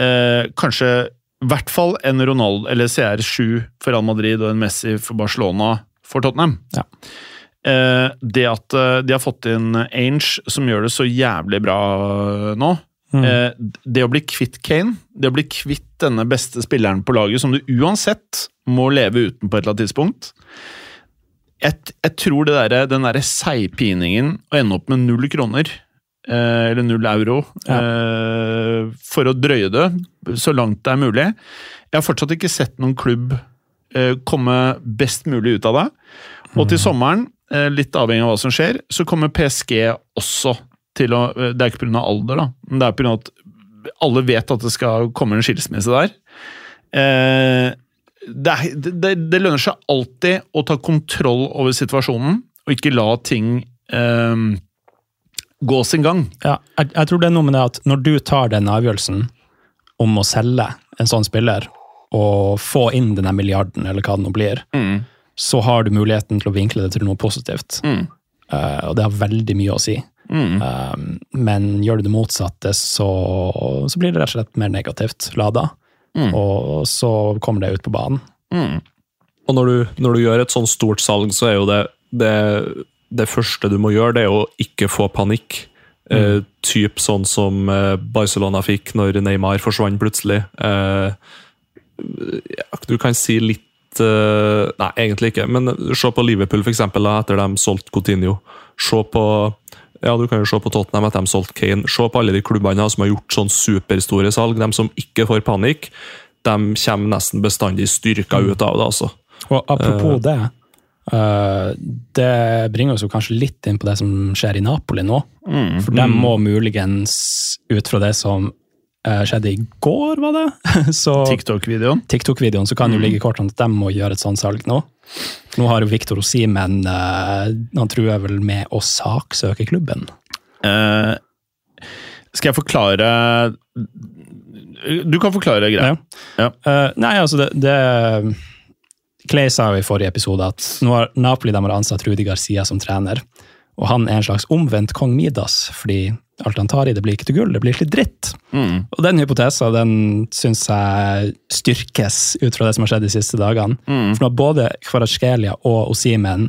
uh, Kanskje i hvert fall en Ronald eller CR7 for Real Madrid og en Messi for Barcelona for Tottenham. Ja. Eh, det at eh, de har fått inn Ainge, som gjør det så jævlig bra nå Mm. eh, Det å bli kvitt Kane, det å bli kvitt denne beste spilleren på laget, som du uansett må leve uten på et eller annet tidspunkt Jeg, jeg tror det der, den derre seigpiningen å ende opp med null kroner eh, eller null euro, eh, for å drøye det så langt det er mulig. Jeg har fortsatt ikke sett noen klubb eh, komme best mulig ut av det. Og til sommeren, eh, litt avhengig av hva som skjer, så kommer PSG også til å eh, Det er ikke pga. alder, da, men det er pga. at alle vet at det skal komme en skilsmisse der. Eh, det, det, det lønner seg alltid å ta kontroll over situasjonen, og ikke la ting eh, gå sin gang. Ja, jeg, jeg tror det er noe med det at når du tar den avgjørelsen om å selge en sånn spiller, og få inn denne milliarden, eller hva det nå blir, så har du muligheten til å vinkle det til noe positivt. Mm. Uh, og det har veldig mye å si. Mm. Um, men gjør du det motsatte, så, så blir det rett og slett mer negativt lada. Mm. Og så kommer det ut på banen. Mm. Og når du, når du gjør et sånn stort salg, så er jo det, det det første du må gjøre, det er å ikke få panikk. Eh, typ sånn som eh, Barcelona fikk når Neymar forsvant plutselig. Eh, ja, du kan si litt eh, Nei, egentlig ikke, men se på Liverpool, da, etter de solgte Coutinho. Se på ja, du kan jo se på Tottenham etter de solgte Kane. Se på alle de klubbene som har gjort sånn superstore salg. De som ikke får panikk, de kommer nesten bestandig styrka ut av det. altså. Og apropos det, det bringer oss jo kanskje litt inn på det som skjer i Napoli nå. Mm. For de må muligens, ut fra det som eh, skjedde i går, var det? [laughs] TikTok-videoen. TikTok-videoen, så kan jo ligge i kortene at de må gjøre et sånt salg nå. Nå har jo Victor Osimen uh, Han truer vel med å saksøke klubben. Eh, skal jeg forklare Du kan forklare greia. Ja. Eh, nei, altså det, det Clay sa jo i forrige episode at nå har Napoli de har ansatt Rudi Garcia som trener. Og han er en slags omvendt kong Midas, fordi alt han tar i, det blir ikke til gull, det blir til dritt. Mm. Og den hypotesen den syns jeg styrkes ut fra det som har skjedd de siste dagene. For nå har både Kvaraskelia og Osimen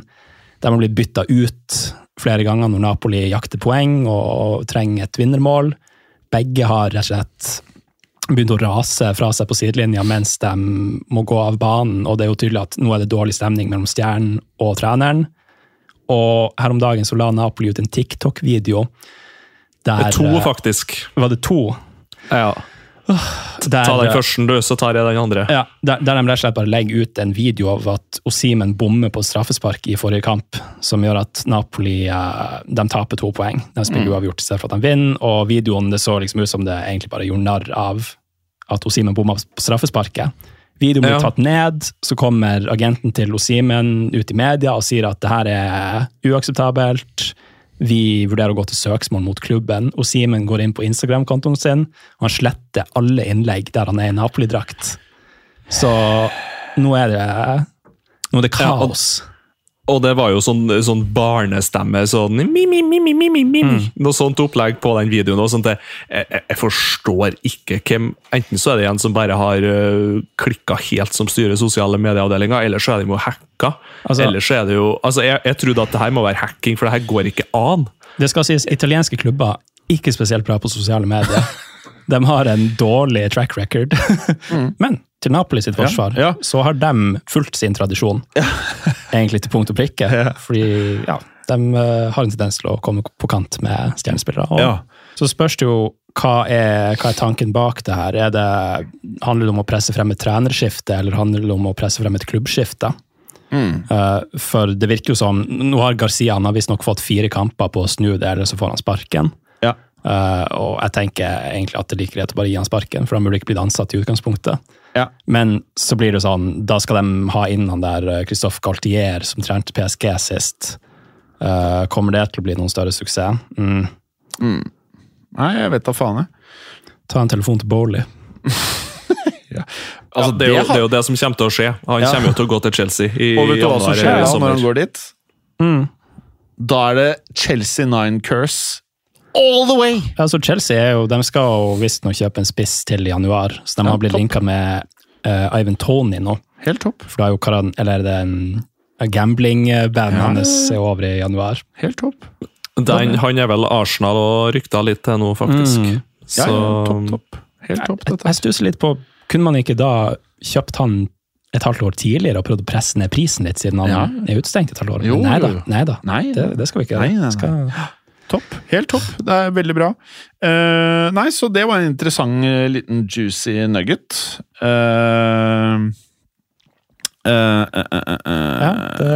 de har blitt bytta ut flere ganger når Napoli jakter poeng og, og trenger et vinnermål. Begge har rett og slett begynt å rase fra seg på sidelinja mens de må gå av banen, og det er jo tydelig at nå er det dårlig stemning mellom stjernen og treneren. Og her om dagen så la Napoli ut en TikTok-video der To, eh, faktisk. Var det to? Ja. Der, Ta den første, du, så tar jeg den andre. Ja, der, der de rett og slett bare legger ut en video av at Osimen bommer på straffespark i forrige kamp, som gjør at Napoli eh, de taper to poeng. De spiller uavgjort istedenfor at de vinner, og videoen det så liksom ut som det egentlig bare gjorde narr av at Osimen bomma på straffesparket. Videoen blir Ja. tatt ned, så kommer agenten til Osimen ut i media og sier at det her er uakseptabelt. Vi vurderer å gå til søksmål mot klubben. og Simen går inn på Instagram-kontoen sin, og han sletter alle innlegg der han er i Napoli-drakt. Så nå er det nå er det Ja, og- kaos. Og det var jo sånn, sånn barnestemme, sånn mi, mi, mi, mi, mi, mi, mi. Noe sånt opplegg på den videoen. Og sånt. Jeg, jeg, jeg forstår ikke hvem Enten så er det en som bare har uh, klikka helt som styrer sosiale medieavdelinga, eller så er de jo hacka. Altså- eller så er det jo Altså, jeg, jeg trodde at det her må være hacking, for det her går ikke an. Det skal sies, italienske klubber ikke spesielt bra på sosiale medier. [laughs] De har en dårlig track record. Men til Napoli sitt forsvar ja. så har de fulgt sin tradisjon. [laughs] Egentlig til punkt og prikke. Fordi ja, De eh, har en tendens til å komme på kant med stjernespillere. Ja. Så spørs det jo hva er, hva er tanken bak det her. Er det, handler det om å presse frem et trenerskifte, eller handler det om å presse frem et klubbskifte? Mm. Eh, for det virker jo som Nå har Garcia han har visstnok fått fire kamper på å snu det, eller så får han sparken. Ja. Uh, og jeg tenker egentlig at det er like greit å bare gi han sparken, for han burde ikke blitt ansatt i utgangspunktet. Ja. Men så blir det sånn, da skal de ha inn han der eh, Christophe Galtier, som trente PSG sist. Uh, kommer det til å bli noen større suksess? Mm. Nei, jeg vet da faen, jeg. Ta en telefon til Bowley. [laughs] Altså, det, er jo, det er jo det som kommer til å skje. Han Ja. kommer jo til å gå til Chelsea i Og vet du hva som skjer sommer. når han går dit? Mm. Da er det Chelsea Nine curse all the way! Ja, så Chelsea er jo, de skal jo visstnok kjøpe en spiss til i januar, så de Ja, har blitt topp. linka med uh, Ivan Tony nå. Helt topp. For da er jo karan, eller er det en, en gambling-band Ja. hans er over i januar. Helt topp. Den, han er vel Arsenal og rykta litt til nå, faktisk. Mm. Ja, Så ja, topp, topp. Helt topp, dette. jeg stusser litt på, kunne man ikke da kjøpt han et halvt år tidligere og prøvd å presse ned prisen litt, siden han Ja. er utestengt et halvt år? Jo, nei da, nei da. Nei, Det, det skal vi ikke Nei, nei, nei. Skal, Topp. Helt topp. Det er veldig bra. Uh, nei, så det var en interessant eh, liten juicy nugget. Uh, uh, ja, det,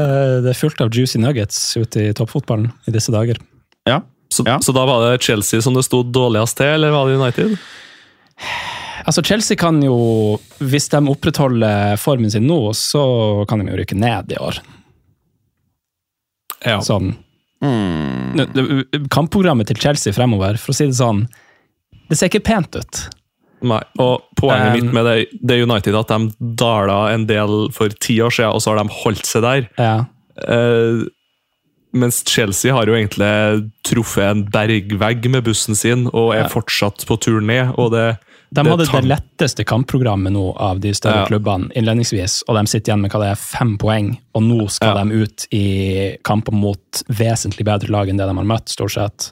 det er fullt av juicy nuggets ute i toppfotballen i disse dager. ja. Så, Ja. så da var det Chelsea som det sto dårligst til, eller var det United? Altså Chelsea kan jo, hvis de opprettholder formen sin nå, så kan de jo rykke ned i år. Ja. Sånn, Mm. Kampprogrammet til Chelsea fremover, for å si det sånn, det ser ikke pent ut. Nei, og Poenget Um, mitt med det, det United at de dala en del for ti år siden, og så har de holdt seg der. Ja. Uh, mens Chelsea har jo egentlig truffet en bergvegg med bussen sin, og er Ja. fortsatt på tur ned. og det De Det hadde tar- det letteste kampprogrammet nå av de større Ja. klubbene innledningsvis, og de sitter igjen med hva det er, fem poeng, og nå skal Ja. de ut i kamper mot vesentlig bedre lag enn det de har møtt, stort sett.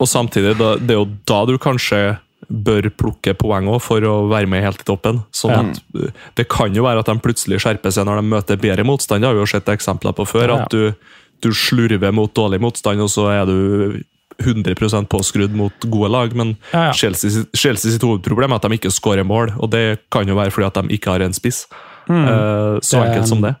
Og samtidig, det er jo da du kanskje bør plukke poeng også for å være med helt i toppen. Sånn Ja. Det kan jo være at de plutselig skjerper seg når de møter bedre motstand. Det har vi jo sett eksempler på før. At du, du slurver mot dårlig motstand, og så er du 100% påskrudd mot gode lag. Men Ja, ja. Chelsea, Chelsea sitt hovedproblem er at de ikke skårer mål, og det kan jo være fordi at de ikke har en spiss. Mm. Uh, så Det- enkelt som det.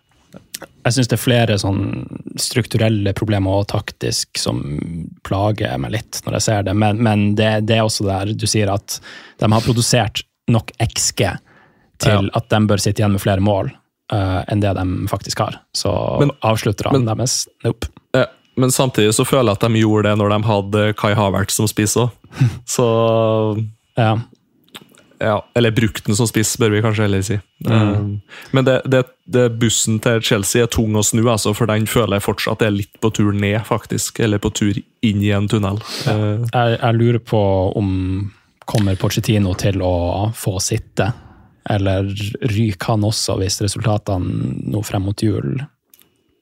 Jeg syns det er flere sånn strukturelle problemer og taktisk som plager meg litt når jeg ser det, men, men det, det er også der du sier at de har produsert nok XG til Ja. at de bør sitte igjen med flere mål Uh, enn det de faktisk har. Så Men- avslutterne men- deres Nope. Eh, Men samtidig så føler jeg at de gjorde det når de hadde Kai Havertz som spiss òg. [laughs] Så Ja. ja, Eller brukte den som spiss, bør vi kanskje heller si. Mm. men det, det, det bussen til Chelsea er tung å snu, altså, for den føler jeg fortsatt er litt på tur ned, faktisk. Eller på tur inn i en tunnel. Ja. Jeg, jeg lurer på om kommer Pochettino til å få sitte, eller ryker han også hvis resultatene nå frem mot jul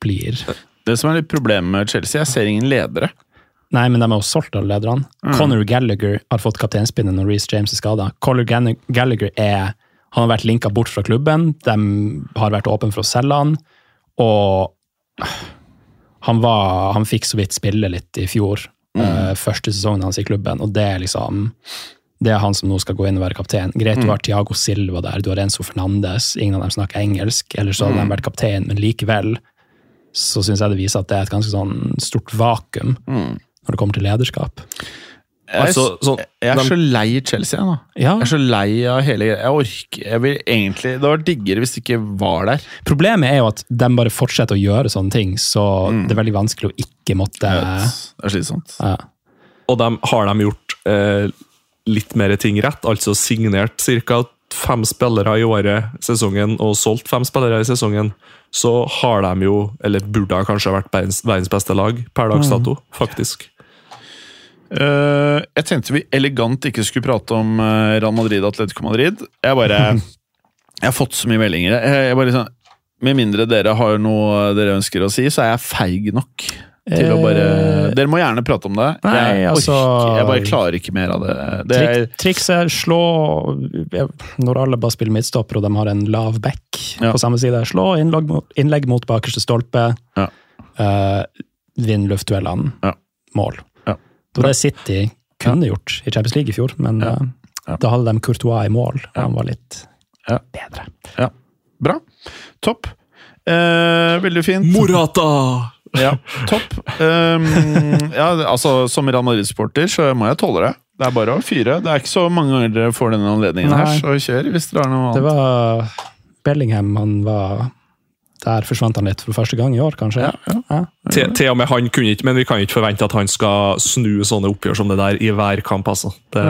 blir Det som er litt problemet med Chelsea, jeg ser ingen ledere. Nei, men de er jo solgt alle lederne. Conor Gallagher har fått kapteinspinnet når Reece James er skada. Conor Gallagher er han har vært linka bort fra klubben, de har vært åpne for å selge han, og han, var, han fikk så vidt spille litt i fjor, eh, første sesongen hans i klubben, og det er liksom det er han som nå skal gå inn og være kaptein. Greit du har Thiago Silva der, du har Enzo Fernandes, ingen av dem snakker engelsk, eller så hadde de vært kaptein, men likevel så syns jeg det viser at det er et ganske sånn stort vakuum når det kommer til lederskap. Jeg, Altså, sånn- jeg er de- så lei Chelsea, jeg nå. Ja, Jeg er så lei av hele greia. Jeg orker jeg vil egentlig, Det var diggere hvis det ikke var der. Problemet er jo at de bare fortsetter å gjøre sånne ting, så Mm. det er veldig vanskelig å ikke måtte vet. Det er slitsomt. ja. og de, har de gjort eh, litt mer ting rett, altså signert ca. fem spillere i året sesongen og solgt fem spillere i sesongen, så har de jo, eller burde ha kanskje vært verdens, verdens beste lag per dags dato, faktisk. Uh, jeg tenkte vi elegant ikke skulle prate om uh, Real Madrid og Atletico Madrid. Jeg bare [laughs] Jeg har fått så mye meldinger. Jeg, jeg bare liksom, Med mindre dere har noe dere ønsker å si, så er jeg feig nok til å bare Dere må gjerne prate om det. Eh, Nei, jeg, altså- orker, jeg bare klarer ikke mer av det. det er, Trik, Trikset slå Når alle bare spiller midtstopper og de har en lav back Ja. på samme side, slå innlegg mot, innlegg mot bakerste stolpe. Ja. Uh, Vinn luftduellene, Ja. mål. Ja. Det var det City kunne gjort i Champions League i fjor, men Ja. eh, Ja. da hadde de Courtois i mål, og Ja. han var litt Ja. bedre. Bra. Topp. Uh, veldig fint. Morata! Ja, [laughs] topp. Um, ja, altså, som Real Madrid-supporter så må jeg tåle det. Det er bare å fyre. Det er ikke så mange ganger dere får denne anledningen her, Nei. så kjør hvis dere har noe annet. Det var Bellingham, han var Der forsvant han litt for første gang i år, kanskje. Ja, ja. Til, til og med han kunne ikke, men vi kan ikke forvente at han skal snu sånne oppgjør som det der i hver kamp. altså. Det,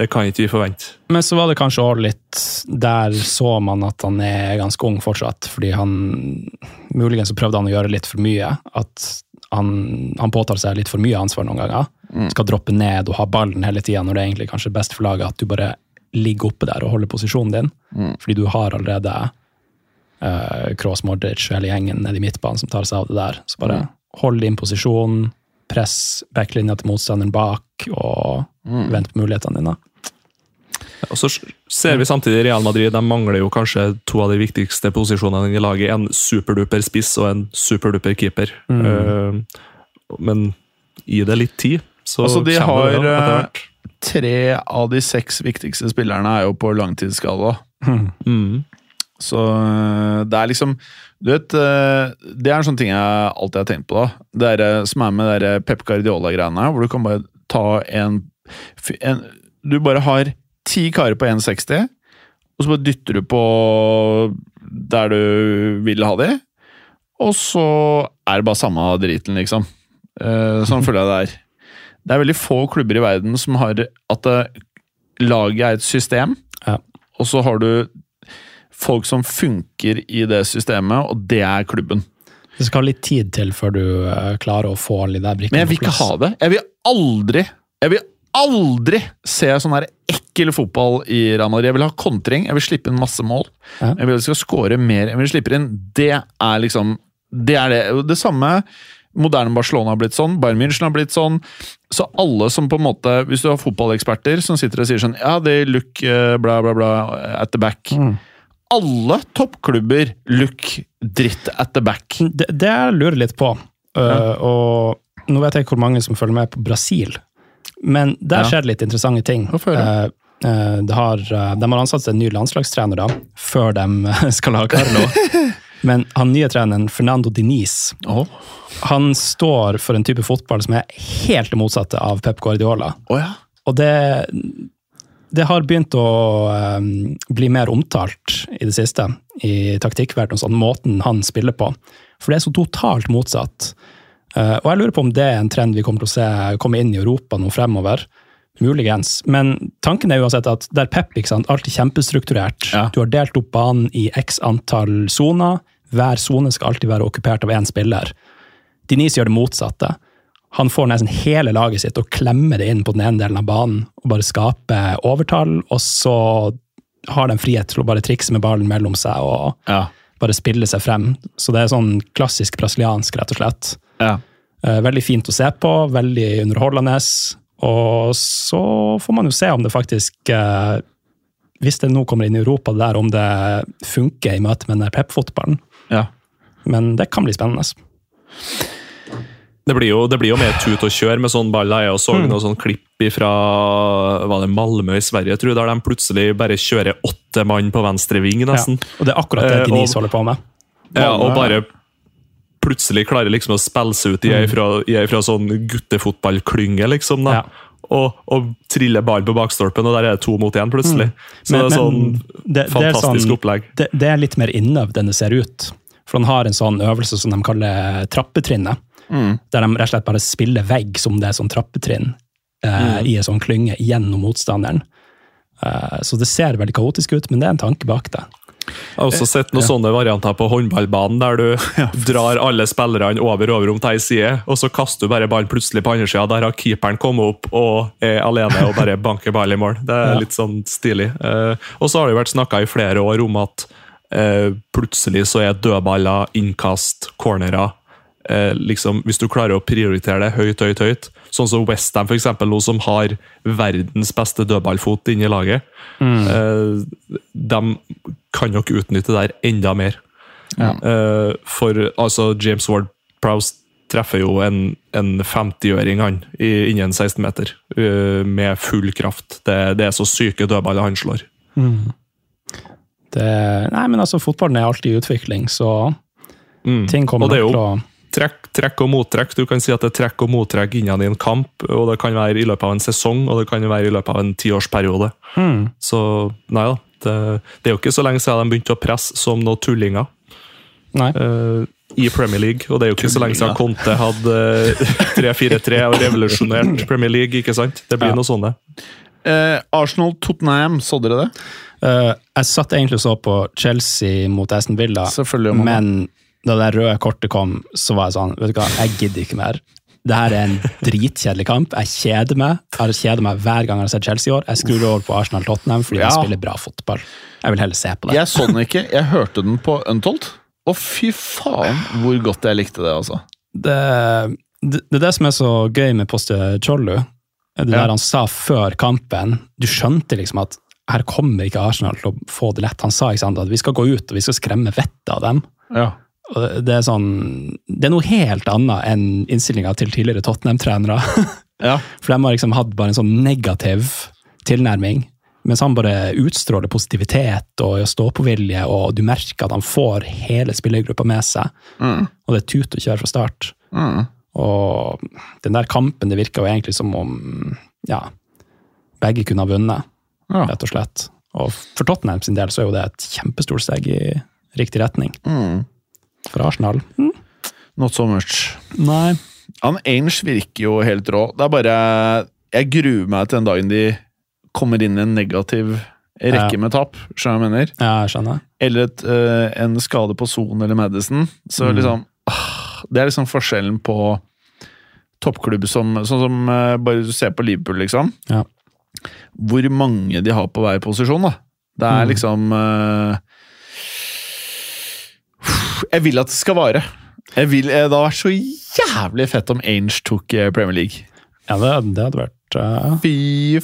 det kan ikke vi forvente. Men så var det kanskje også litt Der så man at han er ganske ung fortsatt, fordi han Muligens så prøvde han å gjøre litt for mye. At han, han påtar seg litt for mye ansvar noen ganger. Skal droppe ned og ha ballen hele tida, når det er egentlig kanskje best for laget at du bare ligger oppe der og holder posisjonen din. Fordi du har allerede uh, Kroos Modric og hele gjengen nede i midtbanen som tar seg av det der. Så bare hold din posisjon, press backlinja til motstanderen bak, og vent på mulighetene dine. Og så ser vi samtidig Real Madrid de mangler jo kanskje to av de viktigste posisjonene i laget. En superduper spiss og en superduper keeper. Mm. Uh, men gi det litt tid, så Altså, de kommer det har, etter eh, hvert. Tre av de seks viktigste spillerne er jo på langtidsskala. Mm. Så øh, det er liksom Du vet, øh, det er en sånn ting jeg alltid har tenkt på, da. Det er, øh, som er med det Pep Guardiola-greiene hvor du kan bare ta en, en Du bare har ti karer på 1,60, og så bare dytter du på der du vil ha de, og så er det bare samme driten, liksom. Eh, sånn føler jeg det er. Det er veldig få klubber i verden som har at eh, laget er et system, Ja. og så har du folk som funker i det systemet, og det er klubben. Det skal litt tid til før du eh, klarer å få alle de brikkene på plass. Men jeg vil ikke ha det. Jeg vil aldri Jeg vil aldri se sånn her ekkel fotball i Real Madrid. Jeg vil ha kontring, jeg vil slippe inn masse mål. Ja. Jeg vil at de skal skåre mer enn vi slipper inn. Det er liksom Det er det. Det samme moderne Barcelona har blitt sånn, Bayern München har blitt sånn. Så alle som på en måte Hvis du har fotballeksperter som sitter og sier sånn Ja, they look eh, bla, bla, bla at the back. Mm. Alle toppklubber look dritt at the back. Det, det jeg lurer litt på, øh, og nå vet jeg ikke hvor mange som følger med på Brasil, men der Ja. skjer det litt interessante ting. Hvorfor høre. Eh, eh, det har, eh, de har ansatt en ny landslagstrener da, før de [laughs] skal ha Carlo. [laughs] Men han nye treneren, Fernando Diniz, oh. han står for en type fotball som er helt det motsatte av Pep Guardiola. ja. Og det, det har begynt å um, bli mer omtalt i det siste, i taktikkverdenen, sånn måten han spiller på. For det er så totalt motsatt. Uh, og jeg lurer på om det er en trend vi kommer til å se komme inn i Europa nå fremover. Muligens. Men tanken er uansett at der Pep ikke sant, alt er kjempestrukturert. Ja. Du har delt opp banen i x antall soner. Hver sone skal alltid være okkupert av én spiller. Denise gjør det motsatte. Han får nesten hele laget sitt og klemmer det inn på den ene delen av banen og bare skaper overtall, og så har de frihet til å bare trikse med ballen mellom seg og Ja. bare spille seg frem. Så det er sånn klassisk brasiliansk, rett og slett. ja. Eh, Veldig fint å se på, veldig underholdende. Og så får man jo se om det faktisk eh, Hvis det nå kommer inn i Europa, der om det funker i møte med den pep-fotballen. ja. Men det kan bli spennende. Det blir, jo, det blir jo mer tut og kjør med sånn ball. Jeg så Mm. sånn klipp fra var det Malmö i Sverige, tror jeg, der de plutselig bare kjører åtte mann på venstre ving, Ja. nesten. Og det er akkurat det Gnis Denise holder på med. Ja, og bare plutselig klarer liksom å spille seg ut i ei fra, i ei fra sånn guttefotballklynge, liksom. da. Ja. Og, og triller ballen på bakstolpen, og der er det to mot én, plutselig. Så Mm. Men- det er sånn det- det fantastisk sånn- opplegg. Det, det er litt mer innøvd enn det ser ut. For han har en sånn øvelse som de kaller trappetrinnet. Mm. Der de rett og slett bare spiller vegg som det er sånn trappetrinn eh, i en sånn klynge gjennom motstanderen. Eh, så det ser veldig kaotisk ut, men det er en tanke bak det. Jeg har også sett noen sånne varianter på håndballbanen, der du [laughs] drar alle spillerne over overom til ei side, og så kaster du bare ballen plutselig på andre sida. Der har keeperen kommet opp og er alene og bare [laughs] banker ball i mål. Det er Ja. litt sånn stilig. Eh, og så har det vært snakka i flere år om at eh, plutselig så er dødballer, innkast, cornerer eh, liksom, Hvis du klarer å prioritere det høyt, høyt, høyt, sånn som Westham f.eks. nå, som har verdens beste dødballfot inni laget, eh, de kan nok utnytte det der enda mer. Ja. Eh, for altså, James Ward Prowse treffer jo en, en 50-øring han i- innen 16-meter, med full kraft. Det, det er så syke dødballer han slår. Det, nei, men altså, fotballen er alltid i utvikling, så Mm. ting kommer er nok til å trekk, trekk og mottrekk. Du kan si at det er trekk og mottrekk innad i en kamp, og det kan være i løpet av en sesong, og det kan være i løpet av en tiårsperiode. Mm. Så nei da. Det, det er jo ikke så lenge siden de begynte å presse som noen tullinger Nei. Uh, i Premier League. Og det er jo ikke så lenge siden Conte hadde eh, 3-4-3 og revolusjonert Premier League. ikke sant? Det blir Ja. noe sånne. Uh, Arsenal-Tottenham, så dere det? Uh, jeg satt egentlig og så på Chelsea mot Aston Villa, men da det røde kortet kom, så var jeg sånn Vet du hva, jeg gidder ikke mer. Det her er en dritkjedelig kamp. Jeg kjeder meg. Jeg har kjeder meg hver gang jeg har sett Chelsea i år. Jeg skrur over på Arsenal-Tottenham fordi Ja. de spiller bra fotball. Jeg vil heller se på det. Jeg så den ikke, jeg hørte den på Untold. Og fy faen hvor godt jeg likte det, altså. det, det, det er det som er så gøy med Poste Chollu. Det Ja. der han sa før kampen. Du skjønte liksom at her kommer ikke Arsenal til å få det lett. Han sa ikke sant, at vi skal gå ut og vi skal skremme vettet av dem. Ja. Det er sånn, det er noe helt annet enn innstillinga til tidligere Tottenham-trenere. [laughs] ja. For de har liksom hatt bare en sånn negativ tilnærming. Mens han bare utstråler positivitet og stå-på-vilje, og du merker at han får hele spillergruppa med seg. Mm. Og det er tut og kjør fra start. Mm. Og den der kampen, det virka jo egentlig som om ja, begge kunne ha vunnet, Ja. rett og slett. Og for Tottenham sin del så er jo det et kjempestort steg i riktig retning. Mm. For Arsenal Mm. Not so much. Nei. Han Ainge virker jo helt rå. Det er bare Jeg gruer meg til den dagen de kommer inn i en negativ rekke Ja. med tap. Skjønner jeg mener? Ja, jeg skjønner. Eller et, uh, en skade på Son eller Madison. Så Mm. liksom ah, Det er liksom forskjellen på toppklubb som Sånn som uh, bare du ser på Liverpool, liksom. Ja. Hvor mange de har på hver posisjon, da. Det er Mm. liksom eh, Jeg vil at det skal vare. Jeg vil, eh, det hadde vært så jævlig fett om Ainge tok eh, Premier League. Ja, det, det hadde vært uh, Fy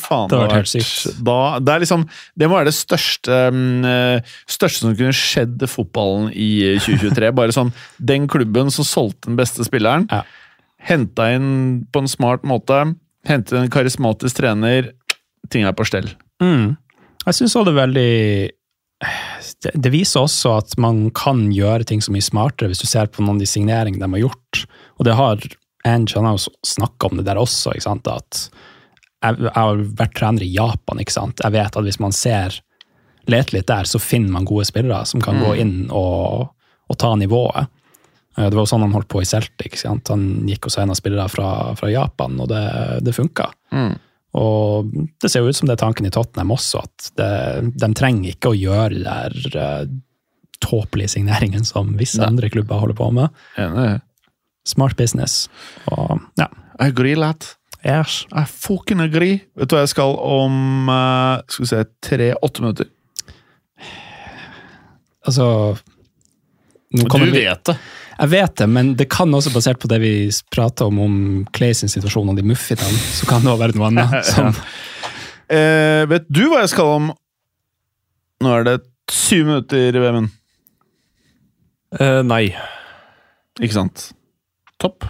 faen. Det hadde vært helt sykt. Da, det, er liksom, det må være det største, eh, største som kunne skjedd fotballen i eh, 2023. Bare sånn, Den klubben som solgte den beste spilleren, Ja. henta inn på en smart måte, hentet en karismatisk trener. Ting er på stell. mm. Jeg syns òg det er veldig det, det viser også at man kan gjøre ting så mye smartere, hvis du ser på noen av de signeringene de har gjort. Og det har Ange han har jo snakka om det der også, ikke sant? at jeg, jeg har vært trener i Japan. ikke sant? Jeg vet at hvis man ser leter litt der, så finner man gode spillere som kan gå inn og, og ta nivået. Eh, Det var jo sånn han holdt på i Celtic. ikke sant? Han gikk og signa spillere fra, fra Japan, og det, det funka. Mm. Og det ser jo ut som det er tanken i Tottenham også, at det, de trenger ikke å gjøre de der uh, tåpelige signeringene som visse Nei. andre klubber holder på med. Enig. Smart business. Og ja, I agree, lad. yes. I fucking agree. Vet du hva jeg skal om uh, skal vi se, tre-åtte minutter? Altså nå kommer vi- vet det. Jeg vet det, men det kan også, basert på det vi prata om om Clay sin situasjon og de muffitene, så kan det også være noe annet. [laughs] Som, Eh, vet du hva jeg skal om Nå er det syv minutter, Vemund. Eh, nei. Ikke sant? Topp.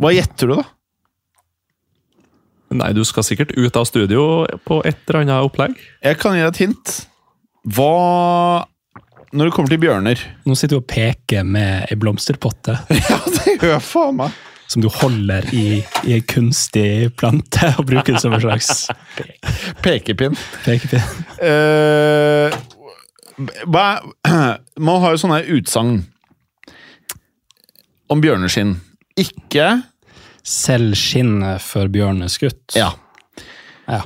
Hva gjetter du, da? Nei, du skal sikkert ut av studio på et eller annet opplegg. Jeg kan gi deg et hint. Hva Når det kommer til bjørner nå sitter du og peker med ei blomsterpotte [laughs] Ja, det gjør faen meg. som du holder i, i ei kunstig plante, og bruker det som en slags [laughs] Pekepinn. pekepinn. Uh, [clears throat] Man har jo sånne utsagn om bjørneskinn. Ikke Selg skinnet før bjørnen er skutt. Ja. Ja.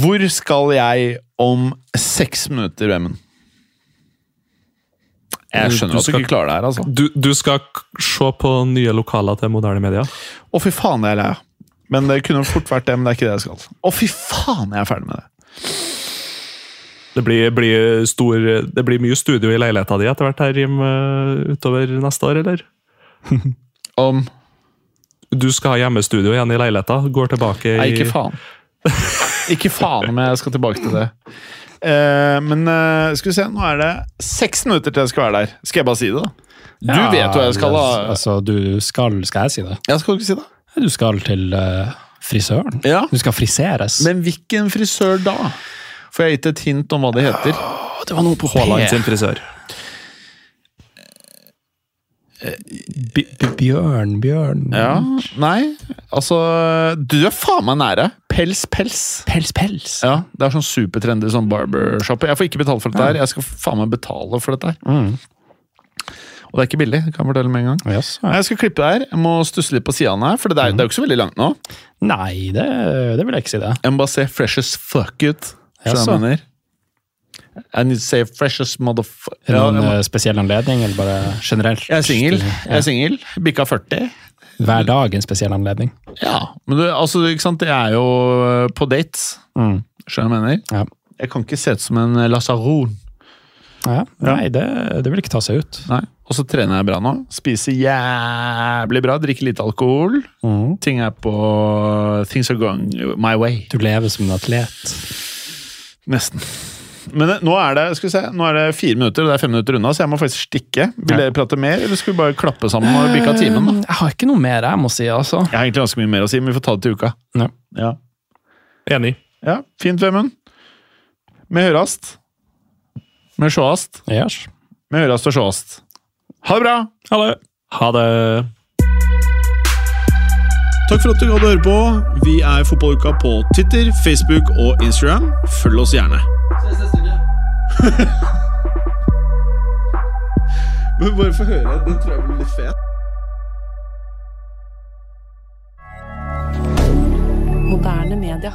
Hvor skal jeg om seks minutter, Vemund? Jeg Du- skjønner at du skal- ikke klarer det her, altså. Du, du skal se på nye lokaler til moderne media. Å, fy faen, jeg er lei av. Men det kunne fort vært det, men det er ikke det jeg skal. Å, fy faen, jeg er ferdig med det. Det blir, blir stor, det blir mye studio i leiligheta di etter hvert her Jim, eh, utover neste år, eller? [laughs] Om Du skal ha hjemmestudio igjen i leiligheta? Går tilbake i Nei, ikke faen. Ikke faen om jeg skal tilbake til det. Eh, men uh, skal vi se, nå er det seks minutter til jeg skal være der. Skal jeg bare si det, da? Du Ja, vet hva jeg skal ha. Altså, du skal Skal jeg si det? Ja, skal ikke si det. Du skal til uh, frisøren. Ja. Du skal friseres. Men hvilken frisør da? Får jeg gitt et hint om hva det heter? Det var noe på Haaland sin frisør. Bjørn, Bjørn Ja, nei, altså Du er faen meg nære. Pels, pels. Pels, pels. Ja, Det er sånn supertrendy sånn barbershop. Jeg får ikke betalt for dette her. Jeg skal faen meg betale for dette her. Mm. Og det er ikke billig. det kan jeg fortelle med en gang. Yes, ja. Jeg skal klippe det her. Jeg må stusse litt på sidene her, for det er, det er jo ikke så veldig langt nå. Nei, det, det vil jeg ikke si det. Jeg må bare se fresh as fuck ut. Skjønner du hva jeg mener? Need to say fresh as motherfucker. Er Ja, noen eh, spesiell anledning, eller bare generelt? jeg er singel. Jeg er singel. Bikka 40. Hver dag en spesiell anledning. Ja, men du, altså, ikke sant? Jeg er jo på dates. Mm. Skjønner du hva jeg mener? Ja. Jeg kan ikke se ut som en lasaron. Ja. Nei, det, det vil ikke ta seg ut. Nei. Og så trener jeg bra nå. Spiser jævlig bra. Drikker lite alkohol. Mm. Ting er på Things are going my way. Du lever som en atlet. Nesten. Men nå er det skal vi se, nå er det fire minutter, og det er fem minutter unna, så jeg må faktisk stikke. Vil dere prate mer, eller skal vi bare klappe sammen og bikka timen? da? Eh, Jeg har ikke noe mer jeg må si, altså. Jeg har egentlig ganske mye mer å si, men vi får ta det til uka. Ja. Ja, Enig. ja fint, Vemund. Vi hørast. Vi sjåast. Yes. Vi hørast og sjåast. Ha det bra! Ha det. Ha det. Takk for at du hadde høre på. Vi er Fotballuka på Twitter, Facebook og Instagram. Følg oss gjerne. [laughs] Men bare få høre. Den tror jeg blir litt fet. Moderne media.